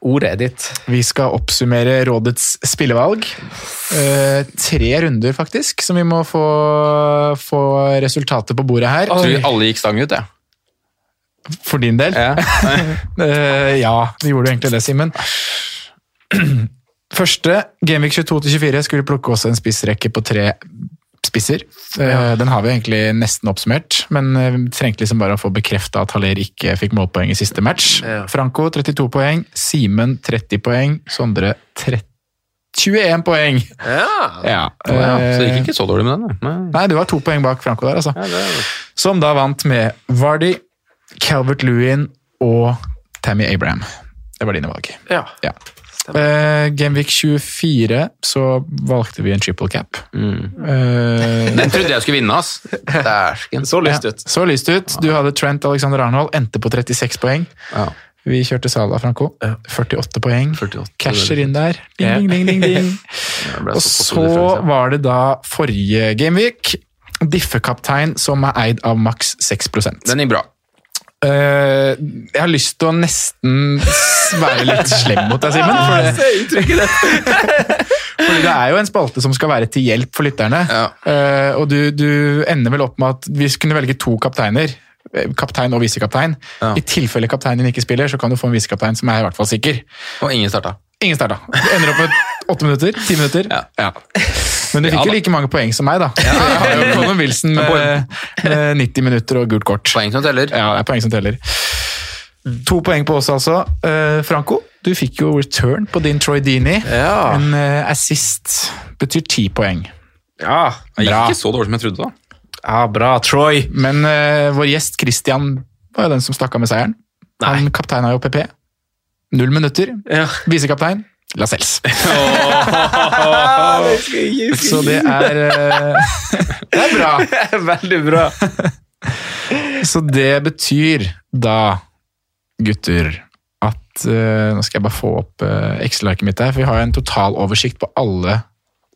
ordet er ditt. vi skal oppsummere rådets spillevalg. Eh, tre runder, faktisk, som vi må få, få resultatet på bordet her. Jeg tror alle gikk stang ut, jeg. For din del? Ja. Eh, ja, vi gjorde jo egentlig det, Simen. Første, Gameweek 22-24, skulle plukke også en spissrekke på tre spisser. Ja. Den har vi egentlig nesten oppsummert, men eh, vi trengte liksom bare å få bekrefta at Haller ikke fikk målpoeng i siste match. Ja. Franco 32 poeng, Simen 30 poeng, Sondre 30 21 poeng! Ja. Ja, så det eh, gikk ikke så dårlig med den. Nei. Nei, du var to poeng bak Franco der, altså. Ja, det er- Som da vant med Vardy, Calvert Lewin og Tammy Abraham. Det var dine valg. ja. Ja. Uh, Gameweek 24 så valgte vi en triple cap. Eh, Den trodde jeg skulle vinne, ass. Dæsken. Så lyst ut. så lyst ut. Du hadde Trent Alexander Arnold, endte på 36 poeng. Ja. Vi kjørte Sala Franco. 48 poeng. 48, Casher er inn der. Ding, ding, ding, ding, Og så var det da forrige gameweek. Diffekaptein som er eid av maks 6% Den gikk bra. Eh, jeg har lyst til å nesten være litt slem mot deg, Simen. For det, fordi det er jo en spalte som skal være til hjelp for lytterne. Ja. Eh, og du, du ender vel opp med at vi kunne velge to kapteiner. eh, Kaptein og visekaptein. Ja. I tilfelle kapteinen ikke spiller, så kan du få en visekaptein som er i hvert fall sikker. Og ingen starta. Ingen starta. Du ender opp med åtte minutter. Ti minutter. Ja. Men du fikk Ja, jo like mange poeng som meg, da. Jeg har jo Conor Wilson med, med 90 minutter og gult kort. Poeng som teller. Ja, det er poeng som teller. To poeng på oss, altså. Uh, Franco, Du fikk jo return på din Troy Dini. Ja. En uh, assist betyr ti poeng. Ja. Det gikk Bra. ikke så dårlig som jeg trodde. da. ja, bra. Troy. Men uh, vår gjest Christian var jo den som stakk av med seieren. Han kapteina jo PP. Null minutter. Ja. Visekaptein Lascelles. Så det er eh, Det er bra. Veldig bra. Så det betyr da, gutter, at eh, Nå skal jeg bare få opp uh, Excel-arket mitt her, for vi har en totaloversikt på alle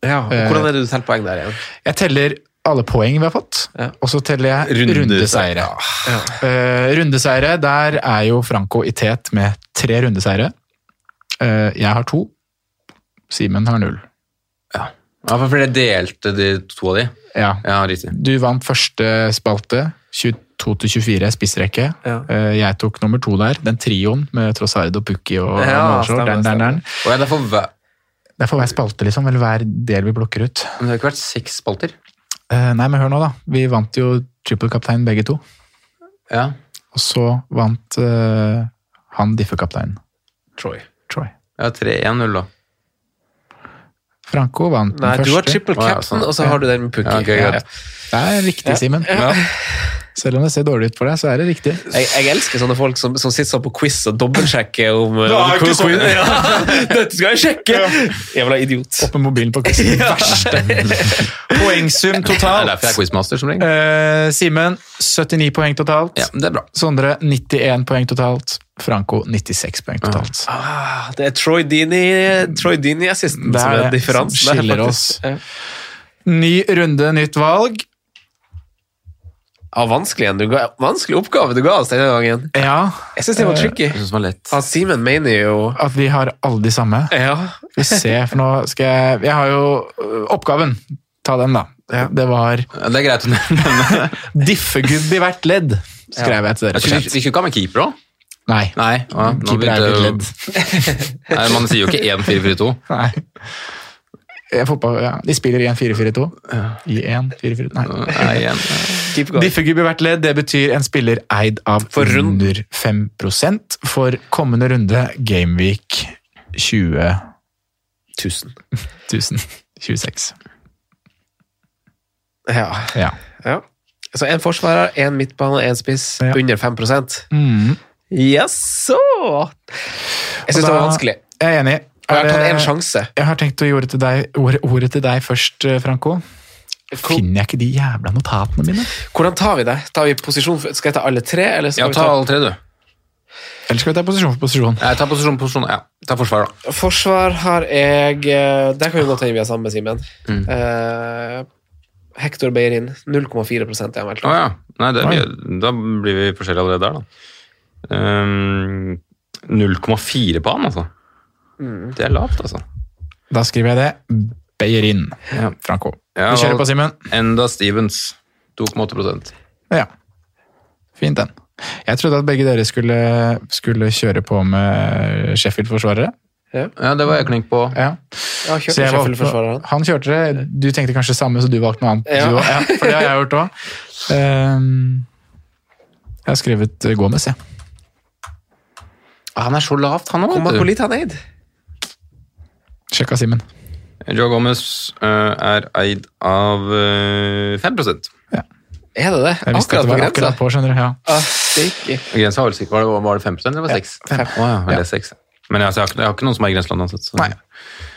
Ja, og Hvordan er det du teller poeng der igjen? Jeg teller alle poeng vi har fått, Ja. og så teller jeg Runde rundeseire. Ja. Uh, rundeseiere, der er jo Franco i tet med tre rundeseiere. Eh, jeg har to. Simen har null. Ja, for dere delte de to av de? Ja. Ja, riktig. Du vant første spalte, 22-24 spissrekke. Ja. Eh, Jeg tok nummer to der, den trioen med Trossard og Pukki og Ja, stemmer, Den, den, den. Og ja, det, er for hver, Det er for hver spalte, liksom, eller hver del vi blokker ut. men det har ikke vært seks spalter? Eh, Nei, men hør nå, da. Vi vant jo trippelkaptein begge to. Ja. Og så vant uh, han diffekapteinen, Troy. Ja 3-1-0, da. Franco vant Nei, første. du har triple ja, captain, sånn. og så har du den med Pukki. Ja, okay. Det er riktig, Simen. Selv om det ser dårlig ut for deg, så er det riktig. Jeg, jeg elsker sånne folk som, som sitter sånn på quiz og dobbeltsjekker om Det er ikke sånn. ja, Dette skal jeg sjekke! Jævla idiot. Opp med mobilen på quizen. Verste. Poengsum Det er totalt. derfor jeg er quizmaster, som regel. Eh, Simen 79 poeng totalt. Ja, det er bra. Sondre 91 poeng totalt. Franco 96 poeng totalt. Ah, det er Troy Dini-assisten er som er differansen. som skiller oss. Ny runde, nytt valg av vanskelig, ga, vanskelig oppgave du ga oss denne gangen. Ja. Jeg syns det var eh, tricky. Jeg synes det var lett. Han Simen mener jo At vi har alle de samme. Ja. Vi ser, for nå skal jeg Jeg har jo eh, oppgaven. Ta den, da. Ja. Det var Det er greit å nevne. Diffegubb i hvert ledd, skrev jeg til dere. Vi skulle ikke ha med keeper òg? Nei. Nei ja, keeper er litt ledd. Nei, man sier jo ikke 1-4-4-2. Fotball, ja. De spiller 1-4-4-2. I 1-4-4-2 Nei. Nei Diffegubbe i hvert ledd det betyr en spiller eid av for under 5 for kommende runde Gameweek 20 000. 1026. Ja. ja. ja. Så én forsvarer, én midtbane, én spiss. Ja. Under 5 mm. Jaså! Jeg syns det var vanskelig. Jeg er enig. Jeg har tatt én sjanse. Jeg har tenkt å gi ordet til deg, ordet, ordet til deg først, eh, Franco. Finner jeg ikke de jævla notatene mine? Hvordan tar vi det? Tar vi posisjon for, skal jeg ta alle tre? Eller skal Ja, vi ta ta alle tre, du. Eller skal vi ta posisjon for posisjon? Jeg tar posisjon, posisjon. Ja, ta forsvar, da. Forsvar har jeg eh, Der kan vi godt hende vi har samme, Simen. Mm. Uh, Hector Beirin. 0,4 er han vel Å ja. Nei, det blir, da blir vi forskjellige allerede der, da. Um, 0,4 på han, altså. Det er lavt, altså. Da skriver jeg det. Beyerin. Franco. Ja, Vi kjører på, Simen. Enda Stevens. 2,8 Ja. Fint, den. Jeg trodde at begge dere skulle, skulle kjøre på med Sheffield-forsvarere. Ja, det var jeg klink på. Ja. Jeg kjørte Så jeg valgte- Sheffield-forsvareren. Han kjørte det. Du tenkte kanskje samme, så du valgte noe annet. Ja. Du ja for det har jeg gjort òg. jeg har skrevet eh, Gomez, jeg. Ah, Han er så lavt, han òg. Kommer hvor litt, han eid. Sjekka Simen. Joe Gomez eh, er eid av uh, 5 Er det det? Jeg visste Akkurat at det var akkurat på, skjønner du. Ja. Ah. Grensa var vel sikkert, var det, var det 5 eller var det 6? Ja. 5. Oh, ja, det er 6. Men altså, jeg, har, ikke- jeg har ikke noen som er i grenseland uansett. Nei.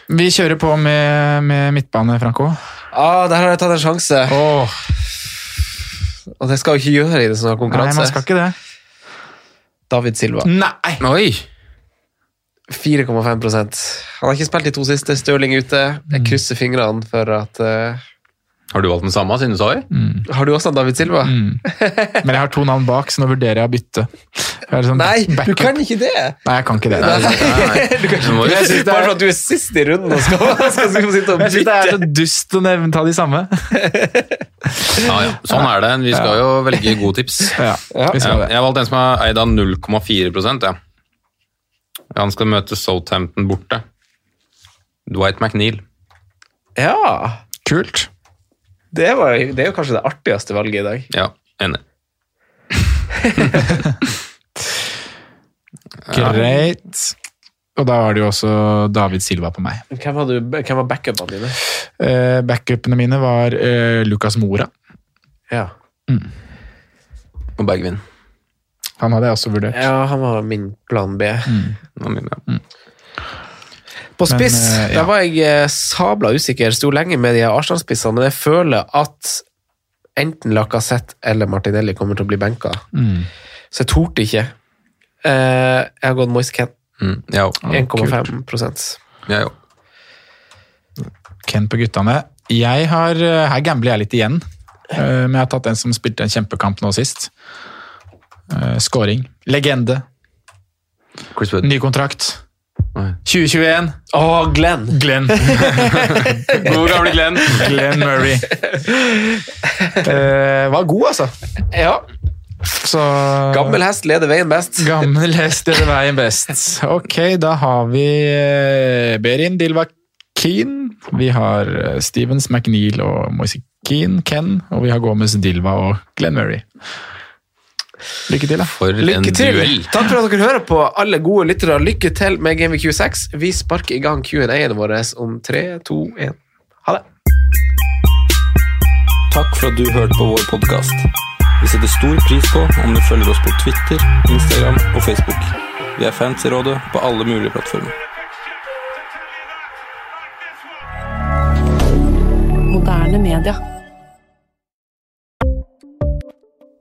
Vi kjører på med, med midtbane, Franco. Ah, der har jeg tatt en sjanse. Oh. Og det skal jo ikke gjøre i det sånn nei, man skal ikke det. David Silva. Nei! Oi! 4,5% Han har ikke spilt de to siste. Stirling ute. Jeg krysser fingrene for at uh... Har du valgt den samme siden du sa det? Har du også David Silva? Mm. Men jeg har to navn bak, så nå vurderer jeg å bytte. Jeg sånn Nei, du kan ikke det! Nei, jeg kan ikke det. Nei, nei. Du kan Du må jo- ikke, Jeg synes det er- Bare for at du er sist i runden og skal, skal, skal sitte og Jeg synes det er så dust å nevne ta de samme. Ja, ja. Sånn er det. Vi skal jo velge gode tips. Ja, Ja. vi skal det. jeg har valgt en som er eid av 0,4 ja. Han skal møte Southampton borte. Dwight McNeil. Ja, Kult. det, var, det er jo kanskje det artigste valget i dag. Ja, enig. Greit. Og da var det jo også David Silva på meg. Hvem var, du, hvem var backupene dine? Eh, backupene mine var eh, Lucas Mora. Ja. Og Bergvin. Han hadde jeg også vurdert. ja, han var min plan B. Mm. min, ja. På spiss Men, uh, ja. der var jeg eh, sabla usikker. Sto lenge med de Arsenal-spissene, men jeg føler at enten Lacassette eller Martinelli kommer til å bli benka. Mm. Så jeg torde ikke. Uh, jeg har gått Moise Ken. Mm, jeg òg. 1,5 Jeg òg. Ken på guttene. Jeg har, eh, her gambler jeg litt igjen, uh, men jeg har tatt en som spilte en kjempekamp nå sist. Eh, Scoring. Legende. Chris Wood. Ny kontrakt. 2021. Å, Glenn! Glenn. God gamle Glenn. Glenn Murray. Uh, var god, altså. Ja. Så Gammel hest leder veien best. Gammel hest leder veien best. Ok, da har vi eh, Berin Dilva Keen. Vi har Stevens McNeil og Moise Keane, Ken. Og vi har Gomez Dilva og Glenn Murray. Lykke til, da. For en til! duell. Takk for at dere hører på, alle gode lyttere. Lykke til med Game Week 26. Vi sparker i gang Q&A-ene våre om 3, 2, 1. Ha det! Takk for at du hørte på vår podkast. Vi setter stor pris på om du følger oss på Twitter, Instagram og Facebook. Vi er fans i rådet på alle mulige plattformer. Moderne media.